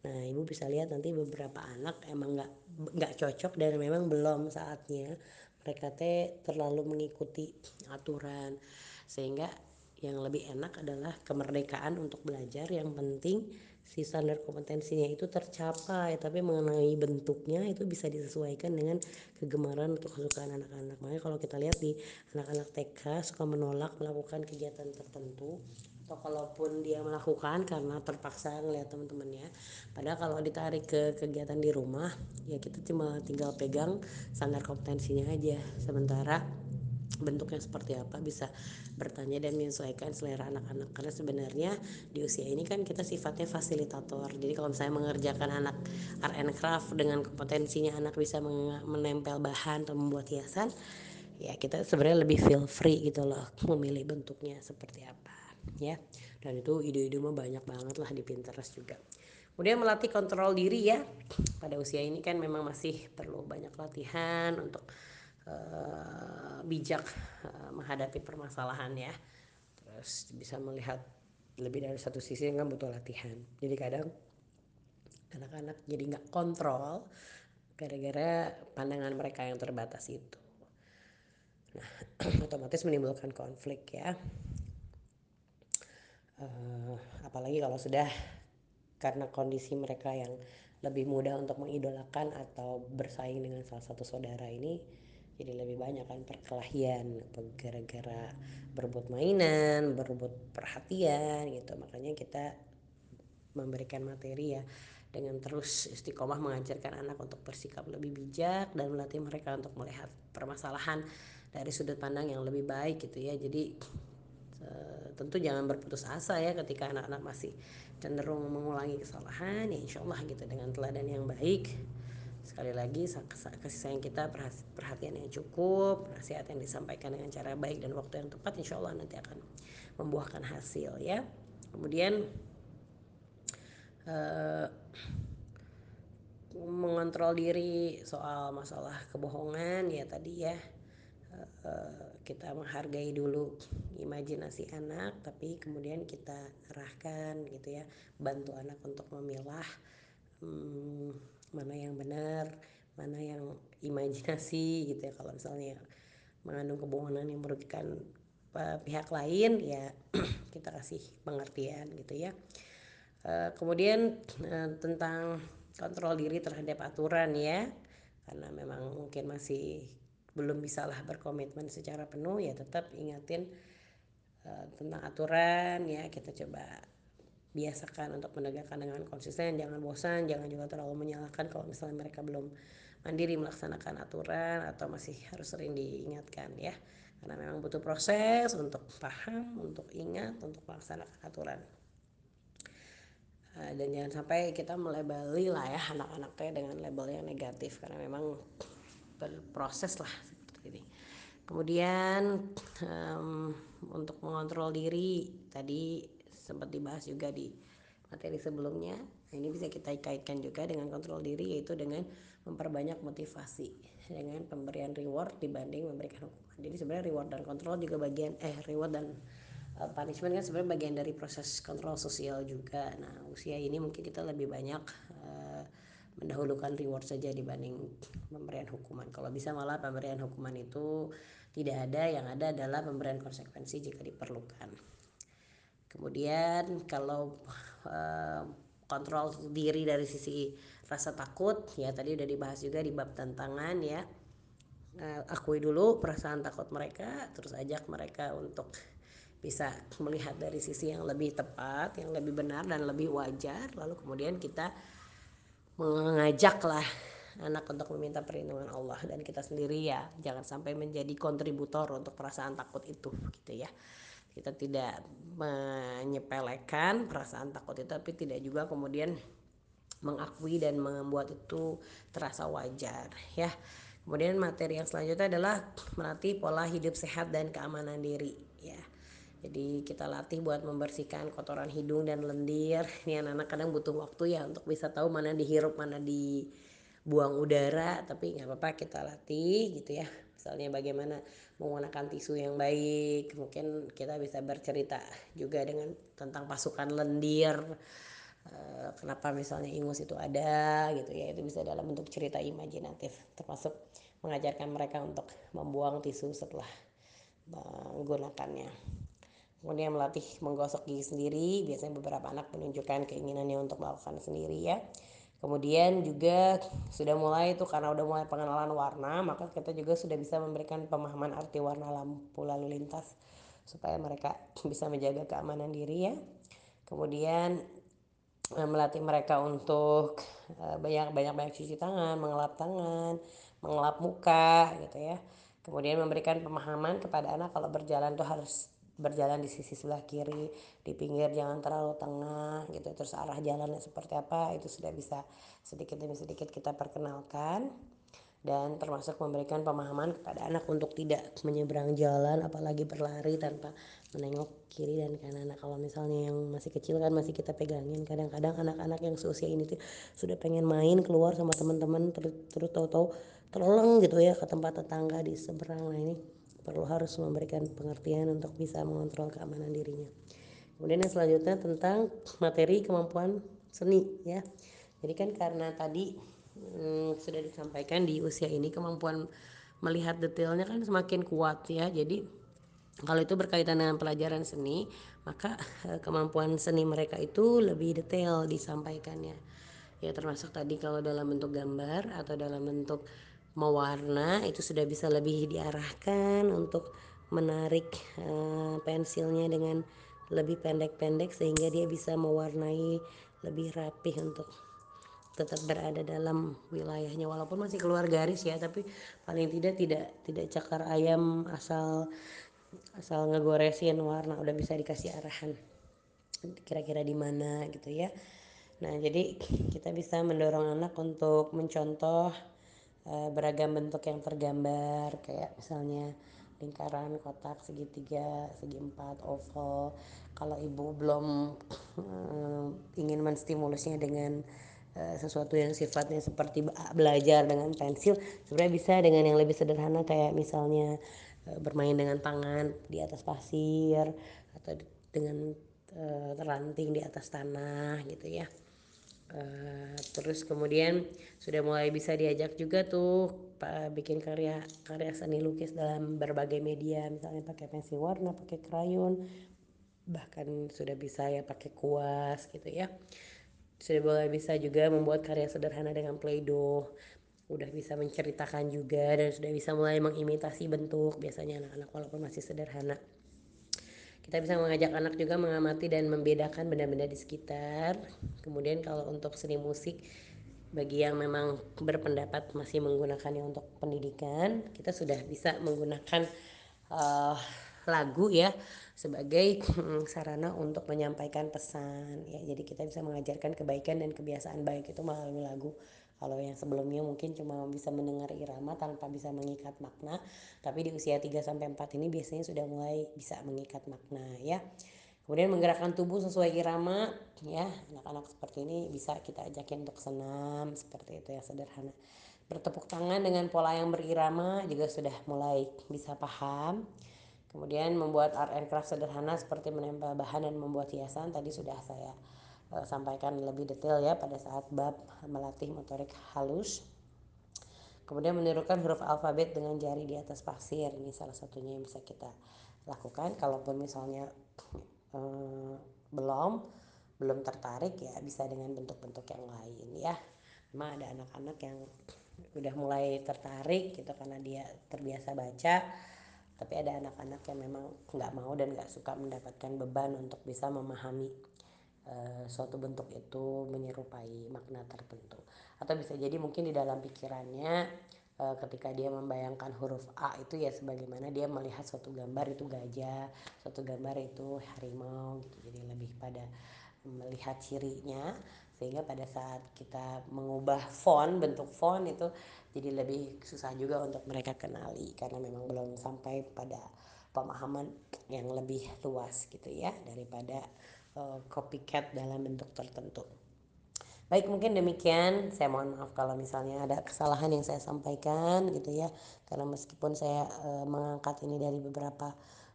Nah, ibu bisa lihat nanti beberapa anak emang nggak nggak cocok dan memang belum saatnya. Mereka teh terlalu mengikuti aturan. Sehingga yang lebih enak adalah kemerdekaan untuk belajar. Yang penting si standar kompetensinya itu tercapai tapi mengenai bentuknya itu bisa disesuaikan dengan kegemaran atau kesukaan anak-anak. Makanya kalau kita lihat di anak-anak TK suka menolak melakukan kegiatan tertentu atau kalaupun dia melakukan karena terpaksa ngeliat teman-temannya padahal kalau ditarik ke kegiatan di rumah ya kita cuma tinggal pegang standar kompetensinya aja. Sementara bentuknya seperti apa bisa bertanya dan menyesuaikan selera anak-anak. Karena sebenarnya di usia ini kan kita sifatnya fasilitator. Jadi kalau misalnya mengerjakan anak art and craft dengan kompetensinya anak bisa menempel bahan atau membuat hiasan ya kita sebenarnya lebih feel free gitu loh memilih bentuknya seperti apa ya. Dan itu ide-ide mah banyak banget lah di Pinterest juga. Kemudian melatih kontrol diri ya. Pada usia ini kan memang masih perlu banyak latihan untuk uh, bijak uh, menghadapi permasalahan ya. Terus bisa melihat lebih dari satu sisi kan butuh latihan. Jadi kadang anak-anak jadi nggak kontrol gara-gara pandangan mereka yang terbatas itu. Nah otomatis menimbulkan konflik ya. Uh, apalagi kalau sudah karena kondisi mereka yang lebih mudah untuk mengidolakan atau bersaing dengan salah satu saudara ini jadi lebih banyak kan perkelahian gara-gara berebut mainan berebut perhatian gitu. Makanya kita memberikan materi ya dengan terus istiqomah mengajarkan anak untuk bersikap lebih bijak dan melatih mereka untuk melihat permasalahan dari sudut pandang yang lebih baik gitu ya. Jadi eh, tentu jangan berputus asa ya ketika anak-anak masih cenderung mengulangi kesalahan ya insya Allah gitu dengan teladan yang baik sekali lagi kasih sayang kita perhatian yang cukup nasihat yang disampaikan dengan cara baik dan waktu yang tepat insya Allah nanti akan membuahkan hasil ya. Kemudian uh, mengontrol diri soal masalah kebohongan ya tadi ya. Uh, kita menghargai dulu imajinasi anak tapi kemudian kita arahkan gitu ya bantu anak untuk memilah hmm, mana yang benar mana yang imajinasi gitu ya. Kalau misalnya mengandung kebohongan yang merugikan uh, pihak lain ya kita kasih pengertian gitu ya. Uh, kemudian uh, tentang kontrol diri terhadap aturan ya. Karena memang mungkin masih belum bisalah berkomitmen secara penuh ya tetap ingatin uh, tentang aturan ya. Kita coba biasakan untuk menegakkan dengan konsisten jangan bosan jangan juga terlalu menyalahkan kalau misalnya mereka belum mandiri melaksanakan aturan atau masih harus sering diingatkan ya. Karena memang butuh proses untuk paham untuk ingat untuk melaksanakan aturan. Uh, dan jangan sampai kita melebeli lah ya anak-anaknya dengan label yang negatif karena memang berproses lah seperti ini. Kemudian um, untuk mengontrol diri tadi sempat dibahas juga di materi sebelumnya nah, ini bisa kita kaitkan juga dengan kontrol diri yaitu dengan memperbanyak motivasi dengan pemberian reward dibanding memberikan hukuman. Jadi sebenarnya reward dan kontrol juga bagian eh reward dan uh, punishment kan sebenarnya bagian dari proses kontrol sosial juga. Nah, usia ini mungkin kita lebih banyak uh, mendahulukan reward saja dibanding pemberian hukuman. Kalau bisa malah pemberian hukuman itu tidak ada, yang ada adalah pemberian konsekuensi jika diperlukan. Kemudian kalau uh, kontrol diri dari sisi rasa takut ya tadi udah dibahas juga di bab tantangan ya. Uh, akui dulu perasaan takut mereka terus ajak mereka untuk bisa melihat dari sisi yang lebih tepat yang lebih benar dan lebih wajar. Lalu kemudian kita mengajaklah anak untuk meminta perlindungan Allah dan kita sendiri ya. Jangan sampai menjadi kontributor untuk perasaan takut itu gitu ya kita tidak menyepelekan perasaan takut itu tapi tidak juga kemudian mengakui dan membuat itu terasa wajar ya. Kemudian materi yang selanjutnya adalah melatih pola hidup sehat dan keamanan diri ya. Jadi kita latih buat membersihkan kotoran hidung dan lendir. Ini anak-anak kadang butuh waktu ya untuk bisa tahu mana dihirup, mana dibuang udara. Tapi nggak apa-apa kita latih gitu ya. Misalnya bagaimana menggunakan tisu yang baik. Mungkin kita bisa bercerita juga dengan tentang pasukan lendir Eh, kenapa misalnya ingus itu ada gitu ya itu bisa dalam bentuk cerita imajinatif termasuk mengajarkan mereka untuk membuang tisu setelah menggunakannya kemudian melatih menggosok gigi sendiri biasanya beberapa anak menunjukkan keinginannya untuk melakukan sendiri ya kemudian juga sudah mulai itu karena udah mulai pengenalan warna maka kita juga sudah bisa memberikan pemahaman arti warna lampu lalu lintas supaya mereka bisa menjaga keamanan diri ya kemudian Eh, melatih mereka untuk eh, banyak banyak banyak cuci tangan, mengelap tangan, mengelap muka gitu ya. Kemudian memberikan pemahaman kepada anak kalau berjalan tuh harus berjalan di sisi sebelah kiri, di pinggir jangan terlalu tengah gitu. Terus arah jalannya seperti apa itu sudah bisa sedikit demi sedikit kita perkenalkan. Dan termasuk memberikan pemahaman kepada anak untuk tidak menyeberang jalan apalagi berlari tanpa menengok kiri dan kanan. Nah kalau misalnya yang masih kecil kan masih kita pegangin. Kadang-kadang anak-anak yang seusia ini tuh sudah pengen main keluar sama teman-teman terus tahu-tahu terleng gitu ya ke tempat tetangga di seberang. Nah ini perlu harus memberikan pengertian untuk bisa mengontrol keamanan dirinya. Kemudian yang selanjutnya tentang materi kemampuan seni ya. Jadi kan karena tadi hmm, sudah disampaikan di usia ini kemampuan melihat detailnya kan semakin kuat ya. Jadi kalau itu berkaitan dengan pelajaran seni maka eh, kemampuan seni mereka itu lebih detail disampaikannya. Ya termasuk tadi kalau dalam bentuk gambar atau dalam bentuk mewarna itu sudah bisa lebih diarahkan untuk menarik uh, pensilnya dengan lebih pendek-pendek sehingga dia bisa mewarnai lebih rapih untuk tetap berada dalam wilayahnya. Walaupun masih keluar garis ya tapi paling tidak tidak tidak cakar ayam asal asal ngegoresin warna udah bisa dikasih arahan kira-kira di mana gitu ya. Nah jadi kita bisa mendorong anak untuk mencontoh beragam bentuk yang tergambar kayak misalnya lingkaran kotak segitiga segi empat oval. Kalau ibu belum uh, ingin menstimulusnya dengan uh, sesuatu yang sifatnya seperti belajar dengan pensil sebenarnya bisa dengan yang lebih sederhana kayak misalnya bermain dengan tangan di atas pasir atau dengan ranting di atas tanah gitu ya uh, terus kemudian sudah mulai bisa diajak juga tuh bikin karya karya seni lukis dalam berbagai media. Misalnya pakai pensil warna pakai krayon bahkan sudah bisa ya pakai kuas gitu ya. Sudah mulai bisa juga membuat karya sederhana dengan Play-Doh. Udah bisa menceritakan juga dan sudah bisa mulai mengimitasi bentuk. Biasanya anak-anak walaupun masih sederhana kita bisa mengajak anak juga mengamati dan membedakan benda-benda di sekitar. Kemudian kalau untuk seni musik bagi yang memang berpendapat masih menggunakannya untuk pendidikan kita sudah bisa menggunakan uh, lagu ya sebagai hmm, sarana untuk menyampaikan pesan. Ya jadi kita bisa mengajarkan kebaikan dan kebiasaan baik itu melalui lagu kalau yang sebelumnya mungkin cuma bisa mendengar irama tanpa bisa mengikat makna tapi di usia 3 sampai 4 ini biasanya sudah mulai bisa mengikat makna ya. Kemudian menggerakkan tubuh sesuai irama ya. Anak-anak seperti ini bisa kita ajakin untuk senam seperti itu ya sederhana. Bertepuk tangan dengan pola yang berirama juga sudah mulai bisa paham. Kemudian membuat art and craft sederhana seperti menempel bahan dan membuat hiasan tadi sudah saya sampaikan lebih detail ya pada saat bab melatih motorik halus. Kemudian menirukan huruf alfabet dengan jari di atas pasir. Ini salah satunya yang bisa kita lakukan. Kalaupun misalnya uh, belum belum tertarik ya bisa dengan bentuk-bentuk yang lain ya. Memang ada anak-anak yang udah mulai tertarik gitu karena dia terbiasa baca tapi ada anak-anak yang memang nggak mau dan nggak suka mendapatkan beban untuk bisa memahami uh, suatu bentuk itu menyerupai makna tertentu. Atau bisa jadi mungkin di dalam pikirannya uh, ketika dia membayangkan huruf A itu ya sebagaimana dia melihat suatu gambar itu gajah suatu gambar itu harimau gitu. Jadi lebih pada melihat cirinya sehingga pada saat kita mengubah font bentuk font itu jadi lebih susah juga untuk mereka kenali karena memang belum sampai pada pemahaman yang lebih luas gitu ya daripada uh, copycat dalam bentuk tertentu. Baik mungkin demikian. Saya mohon maaf kalau misalnya ada kesalahan yang saya sampaikan gitu ya. Karena meskipun saya uh, mengangkat ini dari beberapa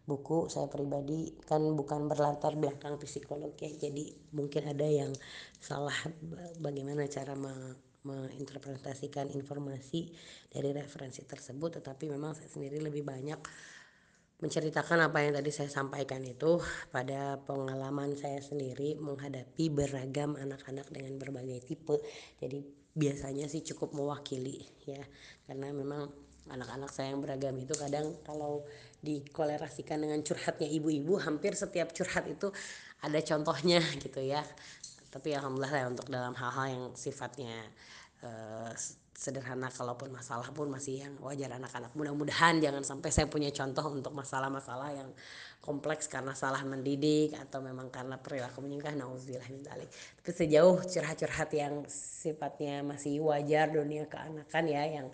buku saya pribadi kan bukan berlatar belakang psikolog ya. Jadi mungkin ada yang salah bagaimana cara menginterpretasikan informasi dari referensi tersebut. Tetapi memang saya sendiri lebih banyak menceritakan apa yang tadi saya sampaikan itu pada pengalaman saya sendiri menghadapi beragam anak-anak dengan berbagai tipe. Jadi biasanya sih cukup mewakili ya. Karena memang anak-anak saya yang beragam itu kadang kalau dikolerasikan dengan curhatnya ibu-ibu hampir setiap curhat itu ada contohnya gitu ya. Tapi alhamdulillah ya untuk dalam hal-hal yang sifatnya uh, sederhana kalaupun masalah pun masih yang wajar anak-anak. Mudah-mudahan jangan sampai saya punya contoh untuk masalah-masalah yang kompleks karena salah mendidik atau memang karena perilaku menyingkah nauzubillah min tapi sejauh curhat-curhat yang sifatnya masih wajar dunia keanakan ya yang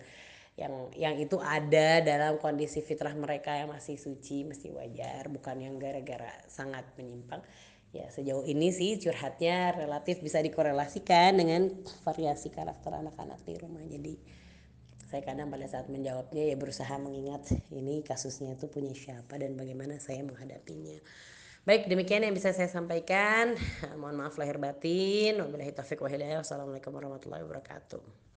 yang yang itu ada dalam kondisi fitrah mereka yang masih suci mesti wajar bukan yang gara-gara sangat menyimpang ya sejauh ini sih curhatnya relatif bisa dikorelasikan dengan variasi karakter anak-anak di rumah jadi saya kadang pada saat menjawabnya ya berusaha mengingat ini kasusnya itu punya siapa dan bagaimana saya menghadapinya Baik, demikian yang bisa saya sampaikan. Mohon maaf lahir batin. Wabillahi taufiq wa hidayah. Wassalamualaikum warahmatullahi wabarakatuh.